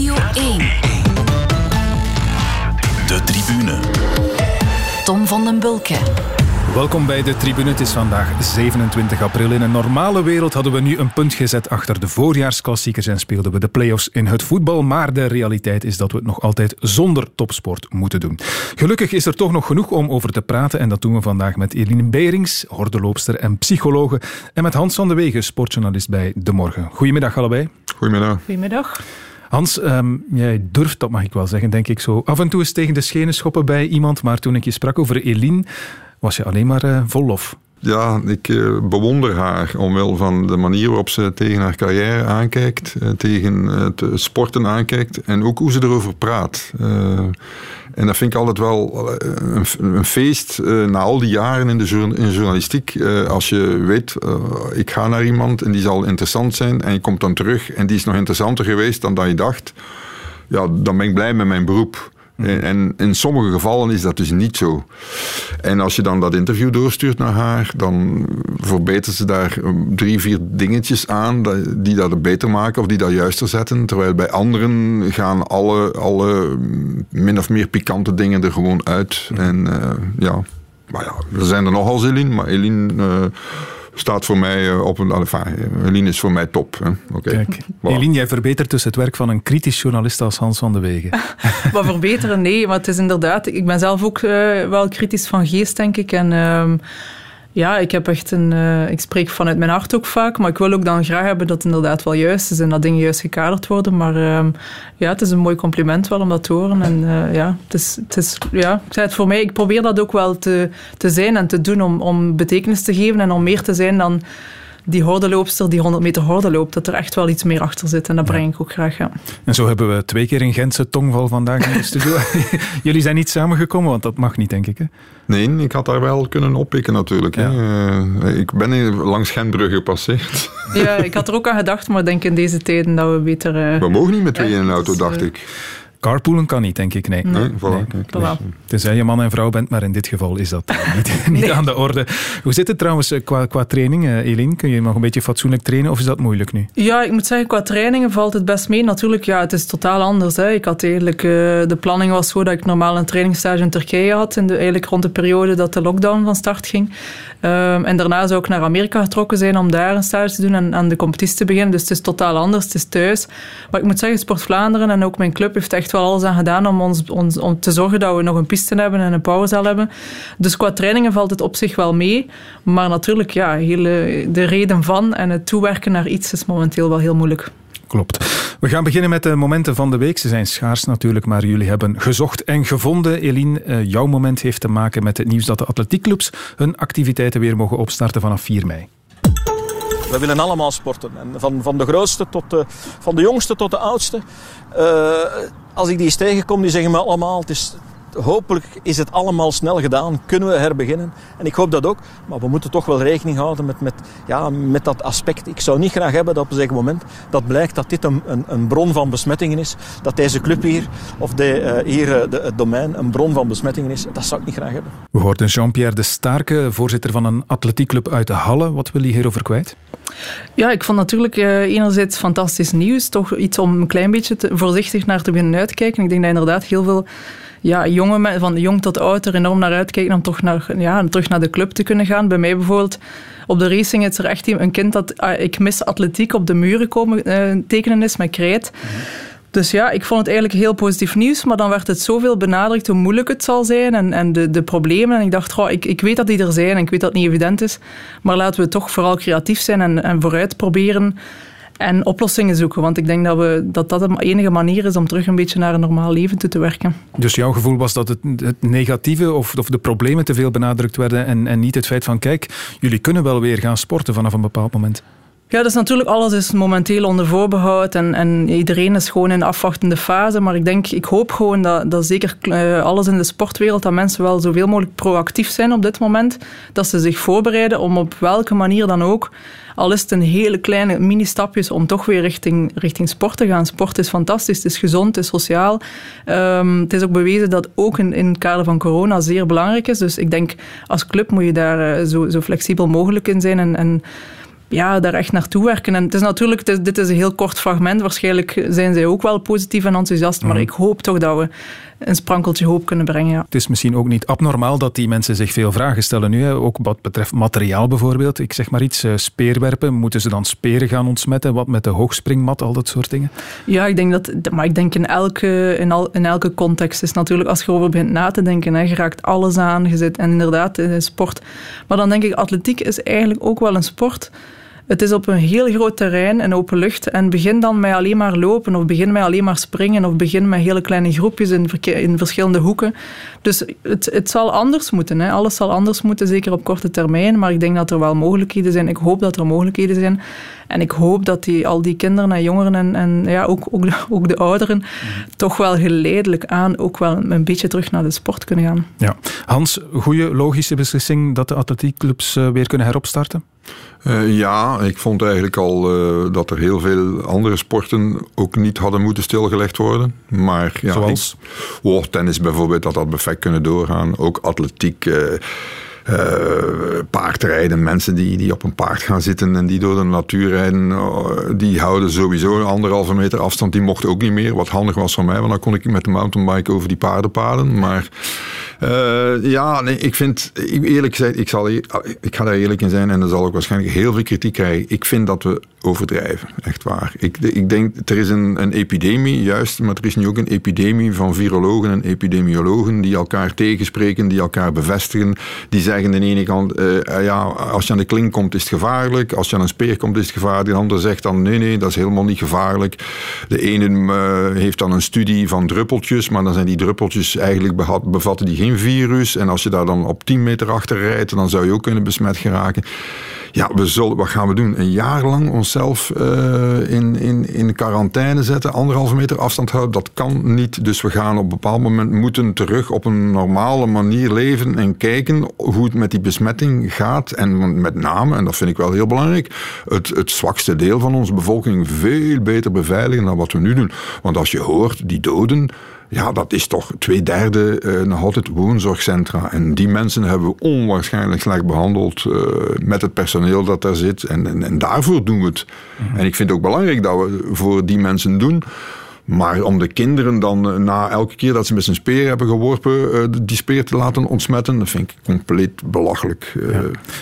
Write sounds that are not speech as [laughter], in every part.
Radio 1. De tribune. Tom van den Bulke. Welkom bij de tribune. Het is vandaag 27 april. In een normale wereld hadden we nu een punt gezet achter de voorjaarsklassiekers en speelden we de play-offs in het voetbal. Maar de realiteit is dat we het nog altijd zonder topsport moeten doen. Gelukkig is er toch nog genoeg om over te praten en dat doen we vandaag met Eline Berings, hordeloopster en psychologe, en met Hans van de Wegen, sportjournalist bij De Morgen. Goedemiddag allebei. Goedemiddag. Goedemiddag. Hans, ehm, jij durft, dat mag ik wel zeggen, denk ik zo. Af en toe eens tegen de schenen schoppen bij iemand, maar toen ik je sprak over Eline, was je alleen maar uh, vol lof. Ja, ik uh, bewonder haar omwille van de manier waarop ze tegen haar carrière aankijkt, uh, tegen het sporten aankijkt en ook hoe ze erover praat. En dat vind ik altijd wel een, een feest na al die jaren in de, in journalistiek. als je weet, ik ga naar iemand en die zal interessant zijn en je komt dan terug en die is nog interessanter geweest dan dat je dacht. Ja, dan ben ik blij met mijn beroep. En in sommige gevallen is dat dus niet zo. En als je dan dat interview doorstuurt naar haar, dan verbetert ze daar drie, vier dingetjes aan die dat beter maken of die dat juister zetten. Terwijl bij anderen gaan alle, alle min of meer pikante dingen er gewoon uit. En uh, ja, maar ja, er zijn er nogal Eline, maar Eline... Uh, staat voor mij eh, op een. Enfin, Eline is voor mij top. Hè. Okay. Kijk, Eline, jij verbetert dus het werk van een kritisch journalist als Hans van de Wegen. [laughs] maar verbeteren, nee, maar het is inderdaad. Ik ben zelf ook uh, wel kritisch van geest, denk ik. En. Uh, ja, ik heb echt een. Uh, ik spreek vanuit mijn hart ook vaak, maar ik wil ook dan graag hebben dat het inderdaad wel juist is en dat dingen juist gekaderd worden. Maar uh, ja, het is een mooi compliment wel om dat te horen. En uh, ja, het is, het is, ja, ik zei het voor mij, ik probeer dat ook wel te, te zijn en te doen om, om betekenis te geven en om meer te zijn dan die hordenloopster die 100 meter horde loopt, dat er echt wel iets meer achter zit. En dat breng ik ook graag, ja. En zo hebben we twee keer een Gentse tongval vandaag in de studio. [laughs] [laughs] Jullie zijn niet samengekomen, want dat mag niet, denk ik, hè? Nee, ik had daar wel kunnen oppikken natuurlijk. Ja. Uh, ik ben langs Gentbrugge gepasseerd. Ja, ik had er ook aan gedacht, maar ik denk in deze tijden dat we beter... Uh, we mogen niet met twee in een auto, dus, dacht uh, ik. Carpoolen kan niet, denk ik. Nee. nee, nee, voilà, nee. Tenzij je man en vrouw bent, maar in dit geval is dat niet, [laughs] niet aan de orde. Hoe zit het trouwens qua, qua training, Eline? Kun je nog een beetje fatsoenlijk trainen of is dat moeilijk nu? Ja, ik moet zeggen, qua trainingen valt het best mee. Natuurlijk, ja, het is totaal anders. Hè. Ik had eigenlijk, uh, de planning was zo dat ik normaal een trainingsstage in Turkije had, in de, eigenlijk rond de periode dat de lockdown van start ging. Um, en daarna zou ik naar Amerika getrokken zijn om daar een stage te doen en aan de competitie te beginnen. Dus het is totaal anders, het is thuis. Maar ik moet zeggen, Sport Vlaanderen en ook mijn club heeft echt wel alles aan gedaan om, ons, ons, om te zorgen dat we nog een piste hebben en een powerzaal hebben. Dus qua trainingen valt het op zich wel mee. Maar natuurlijk, ja, hele, de reden van en het toewerken naar iets is momenteel wel heel moeilijk. Klopt. We gaan beginnen met de momenten van de week. Ze zijn schaars natuurlijk, maar jullie hebben gezocht en gevonden. Eline, jouw moment heeft te maken met het nieuws dat de atletiekclubs hun activiteiten weer mogen opstarten vanaf 4 mei. We willen allemaal sporten. En van, van de grootste tot de, van de jongste tot de oudste. Uh, als ik die eens tegenkom, die zeggen me allemaal... Het is, hopelijk is het allemaal snel gedaan. Kunnen we herbeginnen. En ik hoop dat ook. Maar we moeten toch wel rekening houden met, met, ja, met dat aspect. Ik zou niet graag hebben dat op een zeker moment dat blijkt dat dit een, een, een bron van besmettingen is. Dat deze club hier, of de, uh, hier de, het domein, een bron van besmettingen is. Dat zou ik niet graag hebben. We hoorden Jean-Pierre de Starke, voorzitter van een atletiekclub uit de Halle. Wat wil je hierover kwijt? Ja, ik vond natuurlijk uh, enerzijds fantastisch nieuws. Toch iets om een klein beetje te, voorzichtig naar te beginnen uitkijken. Ik denk dat inderdaad heel veel ja, jonge van jong tot oud er enorm naar uitkijken om toch naar, ja, terug naar de club te kunnen gaan. Bij mij bijvoorbeeld op de racing is er echt een kind dat uh, ik mis atletiek op de muren komen uh, tekenen is met krijt. Mm -hmm. Dus ja, ik vond het eigenlijk heel positief nieuws, maar dan werd het zoveel benadrukt hoe moeilijk het zal zijn en, en de, de problemen. En ik dacht, goh, ik, ik weet dat die er zijn en ik weet dat het niet evident is, maar laten we toch vooral creatief zijn en, en vooruit proberen en oplossingen zoeken. Want ik denk dat, we, dat dat de enige manier is om terug een beetje naar een normaal leven toe te werken. Dus jouw gevoel was dat het, het negatieve of, of de problemen te veel benadrukt werden en, en niet het feit van, kijk, jullie kunnen wel weer gaan sporten vanaf een bepaald moment? Ja, dus natuurlijk alles is momenteel onder voorbehoud en, en iedereen is gewoon in afwachtende fase. Maar ik denk, ik hoop gewoon dat, dat zeker uh, alles in de sportwereld, dat mensen wel zoveel mogelijk proactief zijn op dit moment. Dat ze zich voorbereiden om op welke manier dan ook, al is het een hele kleine mini-stapjes, om toch weer richting, richting sport te gaan. Sport is fantastisch, het is gezond, het is sociaal. Um, het is ook bewezen dat ook in, het kader van corona zeer belangrijk is. Dus ik denk, als club moet je daar uh, zo, zo flexibel mogelijk in zijn en, en ja, daar echt naartoe werken. En het is natuurlijk, dit is een heel kort fragment. Waarschijnlijk zijn zij ook wel positief en enthousiast. Maar mhm. ik hoop toch dat we een sprankeltje hoop kunnen brengen. Ja. Het is misschien ook niet abnormaal dat die mensen zich veel vragen stellen nu. Hè. Ook wat betreft materiaal bijvoorbeeld. Ik zeg maar iets, uh, speerwerpen. Moeten ze dan speren gaan ontsmetten? Wat met de hoogspringmat, al dat soort dingen? Ja, ik denk dat... Maar ik denk in elke, in al, in elke context is natuurlijk... Als je erover begint na te denken, hè, je raakt alles aan. Je zit, en inderdaad, in sport. Maar dan denk ik, atletiek is eigenlijk ook wel een sport het is op een heel groot terrein en open lucht. En begin dan met alleen maar lopen, of begin met alleen maar springen, of begin met hele kleine groepjes in, in verschillende hoeken. Dus het, het zal anders moeten. Hè. Alles zal anders moeten, zeker op korte termijn. Maar ik denk dat er wel mogelijkheden zijn. Ik hoop dat er mogelijkheden zijn. En ik hoop dat die, al die kinderen en jongeren en, en ja, ook, ook, de, ook de ouderen mhm. toch wel geleidelijk aan ook wel een beetje terug naar de sport kunnen gaan. Ja. Hans, goede logische beslissing dat de atletiekclubs eh, weer kunnen heropstarten? Uh, ja, ik vond eigenlijk al uh, dat er heel veel andere sporten ook niet hadden moeten stilgelegd worden. Maar ja, Zoals? Ik, oh, tennis bijvoorbeeld, dat had perfect kunnen doorgaan. Ook atletiek. Uh, paardrijden, mensen die, die op een paard gaan zitten en die door de natuur rijden, die houden sowieso anderhalve meter afstand. Die mochten ook niet meer, wat handig was van mij, want dan kon ik met de mountainbike over die paardenpaden. Maar uh, ja, nee, ik vind, eerlijk gezegd, ik, zal, ik ga daar eerlijk in zijn en dan zal ik waarschijnlijk heel veel kritiek krijgen. Ik vind dat we overdrijven, echt waar. Ik, ik denk, er is een, een epidemie, juist, maar er is nu ook een epidemie van virologen en epidemiologen die elkaar tegenspreken, die elkaar bevestigen, die zeggen aan de ene kant, uh, ja, als je aan de klink komt is het gevaarlijk, als je aan een speer komt is het gevaarlijk, de ander zegt dan, nee, nee, dat is helemaal niet gevaarlijk. De ene uh, heeft dan een studie van druppeltjes, maar dan zijn die druppeltjes eigenlijk bevatten die geen virus. En als je daar dan op 10 meter achter rijdt, dan zou je ook kunnen besmet geraken. Ja, we zullen, wat gaan we doen? Een jaar lang onszelf uh, in, in, in quarantaine zetten, anderhalve meter afstand houden, dat kan niet. Dus we gaan op een bepaald moment moeten terug op een normale manier leven en kijken hoe het met die besmetting gaat. En met name, en dat vind ik wel heel belangrijk, het, het zwakste deel van onze bevolking veel beter beveiligen dan wat we nu doen. Want als je hoort, die doden, ja, dat is toch twee derde uh, nog altijd woonzorgcentra. En die mensen hebben we onwaarschijnlijk slecht behandeld uh, met het personeel dat daar zit. En, en, en daarvoor doen we het. Mhm. En ik vind het ook belangrijk dat we voor die mensen doen. Maar om de kinderen dan eh, na elke keer dat ze met zijn speer hebben geworpen, eh, die speer te laten ontsmetten, dat vind ik compleet belachelijk. Eh.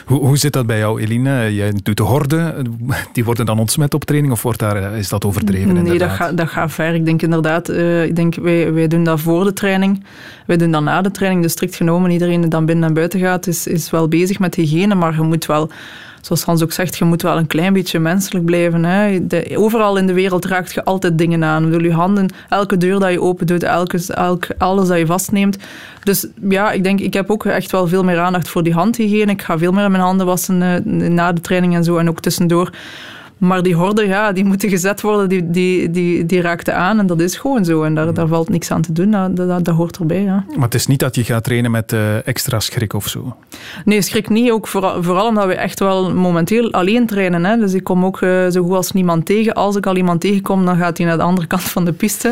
Hoe, hoe zit dat bij jou, Eline? Jij doet de horde, die worden dan ontsmet op training of wordt daar, is dat overdreven? Nee, dat gaat, dat gaat ver. Ik denk inderdaad, ik denk, wij, wij doen dat voor de training. Wij doen dat na de training. Dus strikt genomen, iedereen die dan binnen en buiten gaat, is, is wel bezig met hygiëne, maar je moet wel zoals Hans ook zegt, je moet wel een klein beetje menselijk blijven. Hè. overal in de wereld raakt je altijd dingen aan. Ik je handen, elke deur dat je open doet, elk, alles dat je vastneemt. Dus ja, ik denk, ik heb ook echt wel veel meer aandacht voor die handhygiëne. Ik ga veel meer mijn handen wassen uh, na de training en zo en ook tussendoor. Maar die horden, ja, die moeten gezet worden, die, die, die, die raakten aan. En dat is gewoon zo. En daar, daar valt niks aan te doen. Dat, dat, dat hoort erbij, ja. Maar het is niet dat je gaat trainen met uh, extra schrik of zo? Nee, schrik niet. Ook vooral, vooral omdat we echt wel momenteel alleen trainen. Hè. Dus ik kom ook uh, zo goed als niemand tegen. Als ik al iemand tegenkom, dan gaat hij naar de andere [laughs] kant van de piste.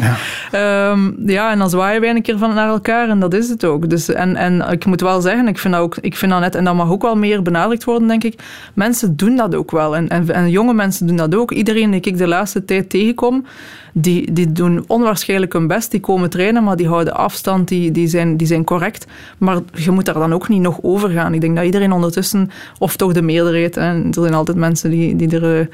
Ja, um, ja en dan zwaaien wij een keer van naar elkaar. En dat is het ook. Dus, en, en ik moet wel zeggen, ik vind dat, ook, ik vind dat net... En dat mag ook wel meer benadrukt worden, denk ik. Mensen doen dat ook wel. En, en, en jonge mensen doen dat ook. Iedereen die ik de laatste tijd tegenkom, die, die doen onwaarschijnlijk hun best. Die komen trainen, maar die houden afstand, die, die, zijn, die zijn correct. Maar je moet daar dan ook niet nog over gaan. Ik denk dat iedereen ondertussen, of toch de meerderheid, en er zijn altijd mensen die, die er...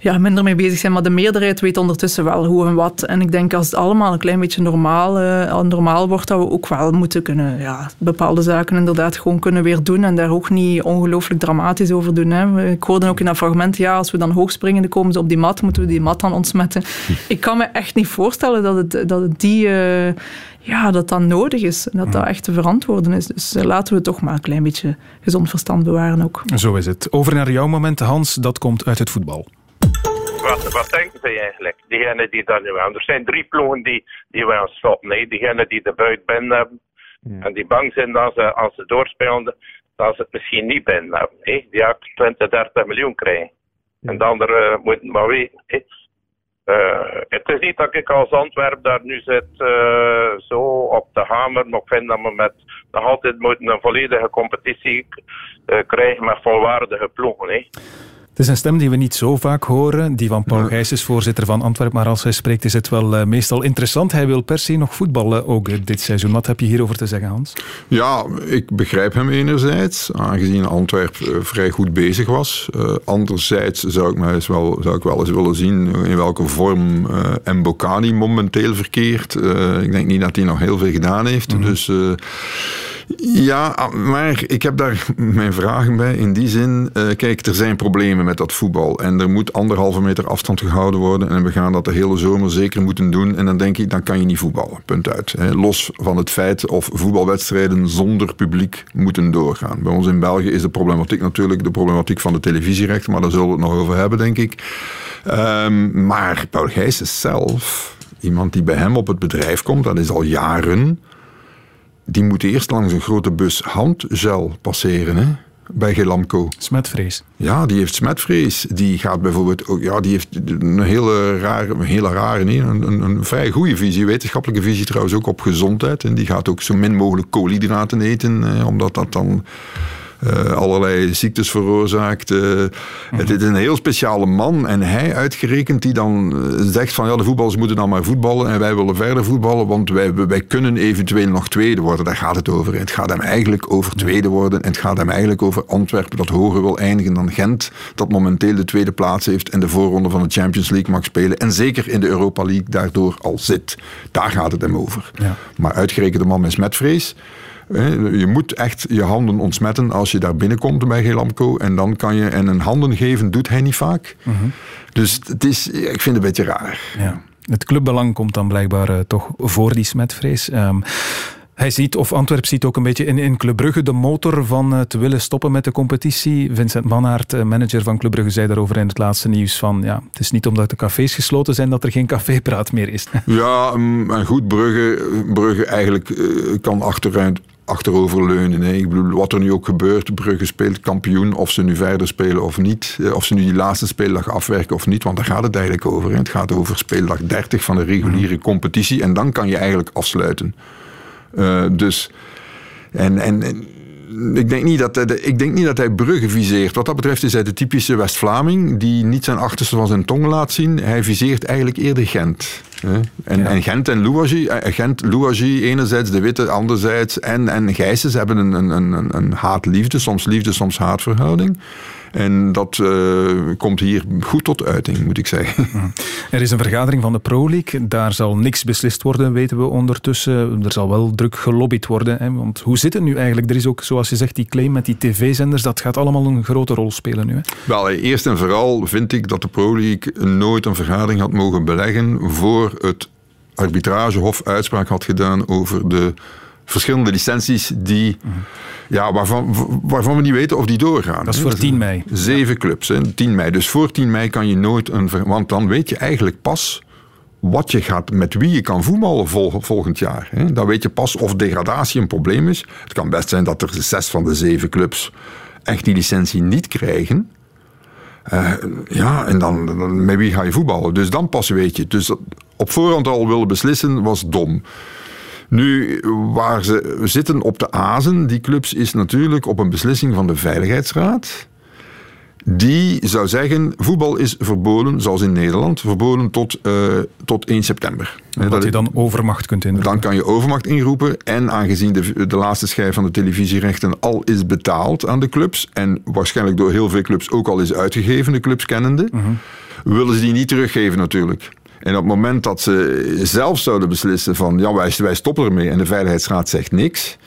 Ja, minder mee bezig zijn. Maar de meerderheid weet ondertussen wel hoe en wat. En ik denk als het allemaal een klein beetje normaal, uh, normaal wordt, dat we ook wel moeten kunnen ja, bepaalde zaken inderdaad gewoon kunnen weer doen. En daar ook niet ongelooflijk dramatisch over doen. Hè. Ik hoorde ook in dat fragment, ja, als we dan hoog springen, dan komen ze op die mat, moeten we die mat dan ontsmetten. [laughs] Ik kan me echt niet voorstellen dat het, dat het die... Uh, ja, dat dat nodig is. En dat dat echt te verantwoorden is. Dus uh, laten we toch maar een klein beetje gezond verstand bewaren ook. Zo is het. Over naar jouw moment, Hans. Dat komt uit het voetbal. Wat, wat denken zij eigenlijk? Diegenen die dat nu aan. Er zijn drie ploegen die, die we aan stoppen. Nee. Diegenen die de buit binnen hebben. En die bang zijn dat ze, als ze doorspelen, dat ze het misschien niet binnen hebben. Nee. Die 20, 30 miljoen krijgen. En de anderen uh, moeten maar weten. Uh, het is niet dat ik als Antwerp daar nu zit uh, zo op de hamer, maar ik vind dat we met nog altijd moeten een volledige competitie uh, krijgen met volwaardige ploegen. Hè. Het is een stem die we niet zo vaak horen, die van Paul Gijs is voorzitter van Antwerpen, maar als hij spreekt is het wel uh, meestal interessant. Hij wil per se nog voetballen, ook dit seizoen. Wat heb je hierover te zeggen, Hans? Ja, ik begrijp hem enerzijds, aangezien Antwerpen uh, vrij goed bezig was. Anderzijds zou ik, mij eens wel, zou ik wel eens willen zien in welke vorm Mbokani momenteel verkeert. ik denk niet dat hij nog heel veel gedaan heeft, mm -hmm. dus... Ja, maar ik heb daar mijn vragen bij. In die zin, uh, kijk, er zijn problemen met dat voetbal. En er moet anderhalve meter afstand gehouden worden. En we gaan dat de hele zomer zeker moeten doen. En dan denk ik, dan kan je niet voetballen. Punt uit. Los van het feit of voetbalwedstrijden zonder publiek moeten doorgaan. Bij ons in België is de problematiek natuurlijk de problematiek van de televisierechten. Maar daar zullen we het nog over hebben, denk ik. Um, maar Paul Gijs zelf, iemand die bij hem op het bedrijf komt, dat is al jaren die moet eerst langs een grote bus handgel passeren. Hè? bij Gelamco. Smetvrees. Ja, die heeft smetvrees. Die gaat bijvoorbeeld ook, ja, die heeft een hele rare, een hele rare, nee, een, een, een vrij goede visie, wetenschappelijke visie trouwens ook op gezondheid. En die gaat ook zo min mogelijk koolhydraten eten, eh, omdat dat dan uh, allerlei ziektes veroorzaakt. Uh, mm -hmm. Het is een heel speciale man. En hij uitgerekend die dan eh, zegt van ja, de voetballers moeten dan maar voetballen en wij willen verder voetballen, want wij, wij kunnen eventueel nog tweede worden. Daar gaat het over. Het gaat hem eigenlijk over tweede worden. En het gaat hem eigenlijk over Antwerpen dat hoger wil eindigen dan Gent, dat momenteel de tweede plaats heeft en de voorronde van de Champions League mag spelen. En zeker in de Europa League daardoor al zit. Daar gaat het hem over. Ja. Maar uitgerekend de man met smetvrees. Je moet echt je handen ontsmetten als je daar binnenkomt bij Gelamco. En dan kan je. En een handen geven doet hij niet vaak. -huh. Dus het is, ik vind het een beetje raar. Ja. Het clubbelang komt dan blijkbaar uh, toch voor die smetvrees. Um, hij ziet, of Antwerp ziet ook een beetje in, in Club Brugge de motor van uh, te willen stoppen met de competitie. Vincent Manhaert, uh, manager van Club Brugge, zei daarover in het laatste nieuws van ja, het is niet omdat de cafés gesloten zijn dat er geen cafépraat meer is. [laughs] Ja, en goed, Brugge, Brugge eigenlijk kan achteruit achteroverleunen. Hè. Ik bedoel, wat er nu ook gebeurt, Brugge speelt kampioen, of ze nu verder spelen of niet. Of ze nu die laatste speeldag afwerken of niet, want daar gaat het eigenlijk over. Hè. Het gaat over speeldag 30 van de reguliere competitie en dan kan je eigenlijk afsluiten. Uh, dus, en, en, en ik denk, niet dat hij, ik denk niet dat hij Brugge viseert. Wat dat betreft is hij de typische West-Vlaming die niet zijn achterste van zijn tong laat zien. Hij viseert eigenlijk eerder Gent. En, ja. en Gent en Louagie, Gent, Louagie, enerzijds de Witte, anderzijds. En, en Gijsens hebben een, een, een, een haat-liefde, soms liefde, soms haatverhouding. En dat uh, komt hier goed tot uiting, moet ik zeggen. [laughs] Er is een vergadering van de Pro League. Daar zal niks beslist worden, weten we ondertussen. Er zal wel druk gelobbyd worden. Hè? Want hoe zit het nu eigenlijk? Er is ook, zoals je zegt, die claim met die tv-zenders. Dat gaat allemaal een grote rol spelen nu. Hè? Wel, eerst en vooral vind ik dat de Pro League nooit een vergadering had mogen beleggen voor het arbitragehof uitspraak had gedaan over de verschillende licenties die, ja, waarvan, waarvan we niet weten of die doorgaan. Dat is voor 10 mei. Zeven ja. clubs, hè, 10 mei. Dus voor 10 mei kan je nooit een... Want dan weet je eigenlijk pas wat je gaat, met wie je kan voetballen vol, volgend jaar. Hè. Dan weet je pas of degradatie een probleem is. Het kan best zijn dat er zes van de zeven clubs echt die licentie niet krijgen. Uh, ja, en dan, dan, met wie ga je voetballen? Dus dan pas weet je. Dus op voorhand al willen beslissen was dom. Nu, waar ze zitten op de azen, die clubs, is natuurlijk op een beslissing van de Veiligheidsraad. Die zou zeggen, voetbal is verboden, zoals in Nederland, verboden tot, uh, tot 1 september. Dat, dat je dan overmacht kunt inroepen. Dan kan je overmacht inroepen. En aangezien de, de laatste schijf van de televisierechten al is betaald aan de clubs, en waarschijnlijk door heel veel clubs ook al is uitgegeven, de clubs kennende, uh -huh. willen ze die niet teruggeven natuurlijk. En op het moment dat ze zelf zouden beslissen van ja, wij, wij stoppen ermee en de Veiligheidsraad zegt niks,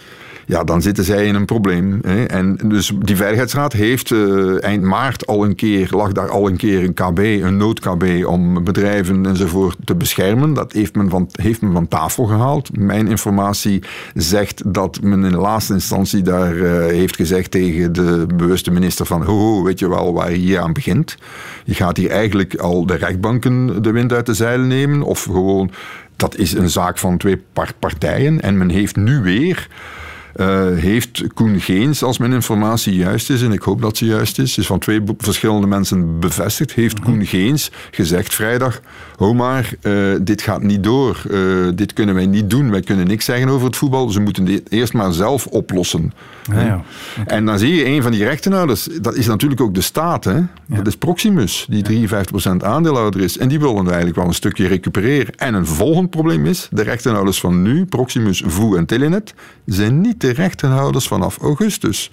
ja, dan zitten zij in een probleem. Hè. En dus die Veiligheidsraad heeft uh, eind maart al een keer, lag daar al een keer een KB, een nood-KB, om bedrijven enzovoort te beschermen. Dat heeft men, van, heeft men van tafel gehaald. Mijn informatie zegt dat men in de laatste instantie daar uh, heeft gezegd tegen de bewuste minister van ho, weet je wel waar je hier aan begint. Je gaat hier eigenlijk al de rechtbanken de wind uit de zeilen nemen of gewoon... Dat is een zaak van twee partijen en men heeft nu weer uh, heeft Koen Geens, als mijn informatie juist is, en ik hoop dat ze juist is, is van twee verschillende mensen bevestigd, heeft mhm. Koen Geens gezegd vrijdag, ho maar, uh, dit gaat niet door, uh, dit kunnen wij niet doen, wij kunnen niks zeggen over het voetbal, ze moeten dit eerst maar zelf oplossen. Ja, ja. Okay. En dan zie je een van die rechtenhouders, dat is natuurlijk ook de staat, hè? dat is Proximus, die 53% aandeelhouder is, en die willen eigenlijk wel een stukje recupereren. En een volgend probleem is, de rechtenhouders van nu, Proximus, VOE en Telenet, zijn niet de rechtenhouders vanaf augustus.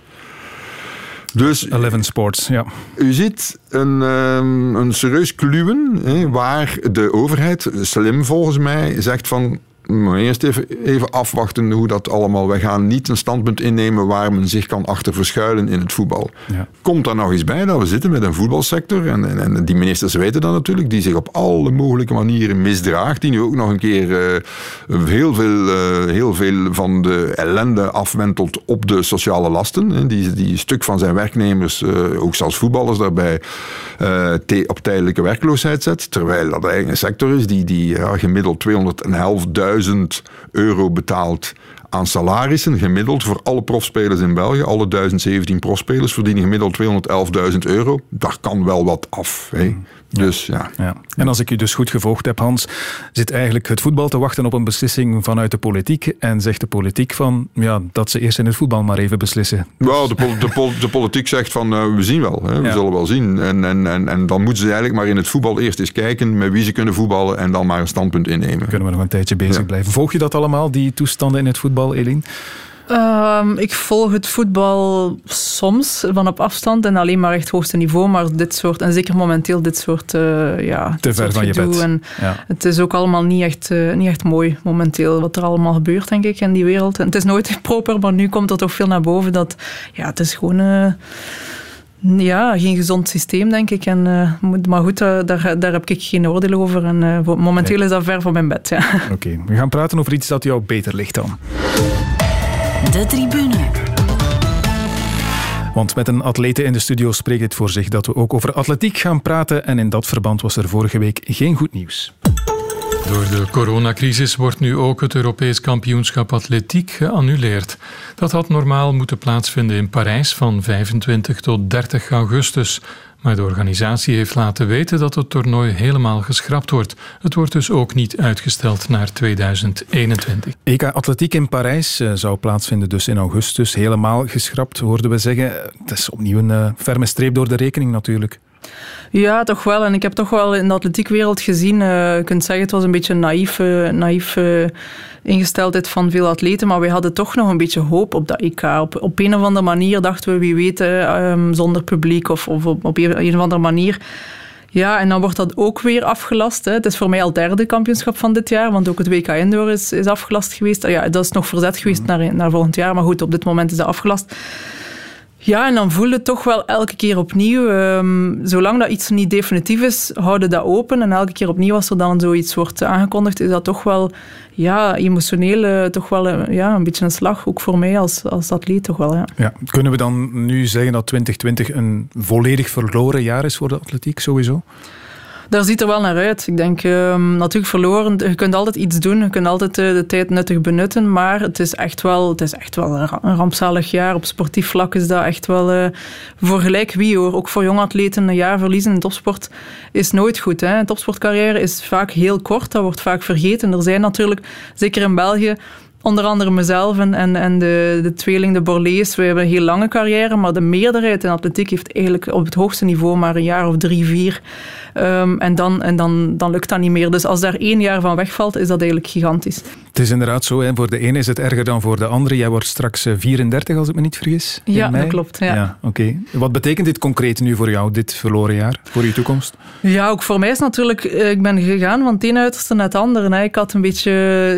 Dus, Eleven Sports, ja. U ziet een, um, een serieus kluwen hè, waar de overheid, slim volgens mij, zegt van maar eerst even, even afwachten hoe dat allemaal. Wij gaan niet een standpunt innemen waar men zich kan achter verschuilen in het voetbal. Ja. Komt daar nog eens bij dat we zitten met een voetbalsector, en, en, en, die ministers weten dat natuurlijk, die zich op alle mogelijke manieren misdraagt, die nu ook nog een keer uh, heel, veel, uh, heel veel van de ellende afwentelt op de sociale lasten. Hè, die, die een stuk van zijn werknemers, uh, ook zelfs voetballers daarbij, op tijdelijke werkloosheid zet. Terwijl dat eigenlijk een sector is die, die ja, gemiddeld 211.000 euro betaalt aan salarissen, gemiddeld voor alle profspelers in België. Alle 1017 profspelers verdienen gemiddeld 211.000 euro. Daar kan wel wat af. Hè. Dus, ja. ja. En als ik u dus goed gevolgd heb, Hans, zit eigenlijk het voetbal te wachten op een beslissing vanuit de politiek. En zegt de politiek van ja, dat ze eerst in het voetbal maar even beslissen. Wel, de, de, de, politiek zegt van uh, we zien wel, hè, we zullen wel zien. En, en, en, en dan moeten ze eigenlijk maar in het voetbal eerst eens kijken met wie ze kunnen voetballen en dan maar een standpunt innemen. Kunnen we nog een tijdje bezig blijven. Volg je dat allemaal, die toestanden in het voetbal, Eline? Um, ik volg het voetbal soms van op afstand en alleen maar echt hoogste niveau. Maar dit soort, en zeker momenteel, dit soort. Uh, ja, Te ver van je bed. En ja. Het is ook allemaal niet echt, uh, niet echt mooi momenteel wat er allemaal gebeurt, denk ik, in die wereld. En het is nooit [laughs] proper, maar nu komt er toch veel naar boven dat. Ja, het is gewoon. Uh, ja, geen gezond systeem, denk ik. En, uh, maar goed, uh, daar, daar heb ik geen oordeel over. En uh, momenteel nee. is dat ver van mijn bed. Ja. Oké, okay. we gaan praten over iets dat jou beter ligt dan. De tribune. Want met een atlete in de studio spreekt het voor zich dat we ook over atletiek gaan praten. En in dat verband was er vorige week geen goed nieuws. Door de coronacrisis wordt nu ook het Europees kampioenschap atletiek geannuleerd. Dat had normaal moeten plaatsvinden in Parijs van 25 tot 30 augustus. Maar de organisatie heeft laten weten dat het toernooi helemaal geschrapt wordt. Het wordt dus ook niet uitgesteld naar 2021. EK Atletiek in Parijs uh, zou plaatsvinden dus in augustus. Helemaal geschrapt, hoorden we zeggen. Het is opnieuw een uh, ferme streep door de rekening natuurlijk. Ja, toch wel. En ik heb toch wel in de atletiekwereld gezien, uh, je kunt zeggen het was een beetje een naïef, naïef ingesteldheid van veel atleten, maar wij hadden toch nog een beetje hoop op dat EK. Op, op een of andere manier dachten we, wie weet, um, zonder publiek of, of op, op een of andere manier. Ja, en dan wordt dat ook weer afgelast. Hè. Het is voor mij al derde kampioenschap van dit jaar, want ook het WK Indoor is, is afgelast geweest. Ja, dat is nog verzet geweest mhm. naar, naar volgend jaar, maar goed, op dit moment is dat afgelast. Ja, en dan voel je toch wel elke keer opnieuw. Um, zolang dat iets niet definitief is, houden dat open. En elke keer opnieuw, als er dan zoiets wordt aangekondigd, is dat toch wel ja, emotioneel uh, toch wel uh, ja, een beetje een slag. Ook voor mij als, als atleet toch wel. Ja. Ja. Kunnen we dan nu zeggen dat 2020 een volledig verloren jaar is voor de atletiek sowieso? Daar ziet er wel naar uit. Ik denk, um, natuurlijk verloren, je kunt altijd iets doen, je kunt altijd uh, de tijd nuttig benutten, maar het is echt wel, het is echt wel een rampzalig jaar. Op sportief vlak is dat echt wel uh, voor gelijk wie hoor. Ook voor jonge atleten een jaar verliezen in topsport is nooit goed. Hè. Een topsportcarrière is vaak heel kort, dat wordt vaak vergeten. Er zijn natuurlijk, zeker in België, onder andere mezelf en, en, de, de tweeling, de Borlees, we hebben een heel lange carrière, maar de meerderheid in atletiek heeft eigenlijk op het hoogste niveau maar een jaar of drie, vier. Um, en dan, en dan, dan lukt dat niet meer. Dus als daar één jaar van wegvalt, is dat eigenlijk gigantisch. Het is inderdaad zo. Hè. Voor de ene is het erger dan voor de andere. Jij wordt straks 34, eh, als ik me niet vergis. Ja, dat klopt. Ja. ja Oké. Wat betekent dit concreet nu voor jou, dit verloren jaar, voor je toekomst? Ja, ook voor mij is natuurlijk... Eh, ik ben gegaan van het ene uiterste naar het andere. Hè. Ik had een beetje...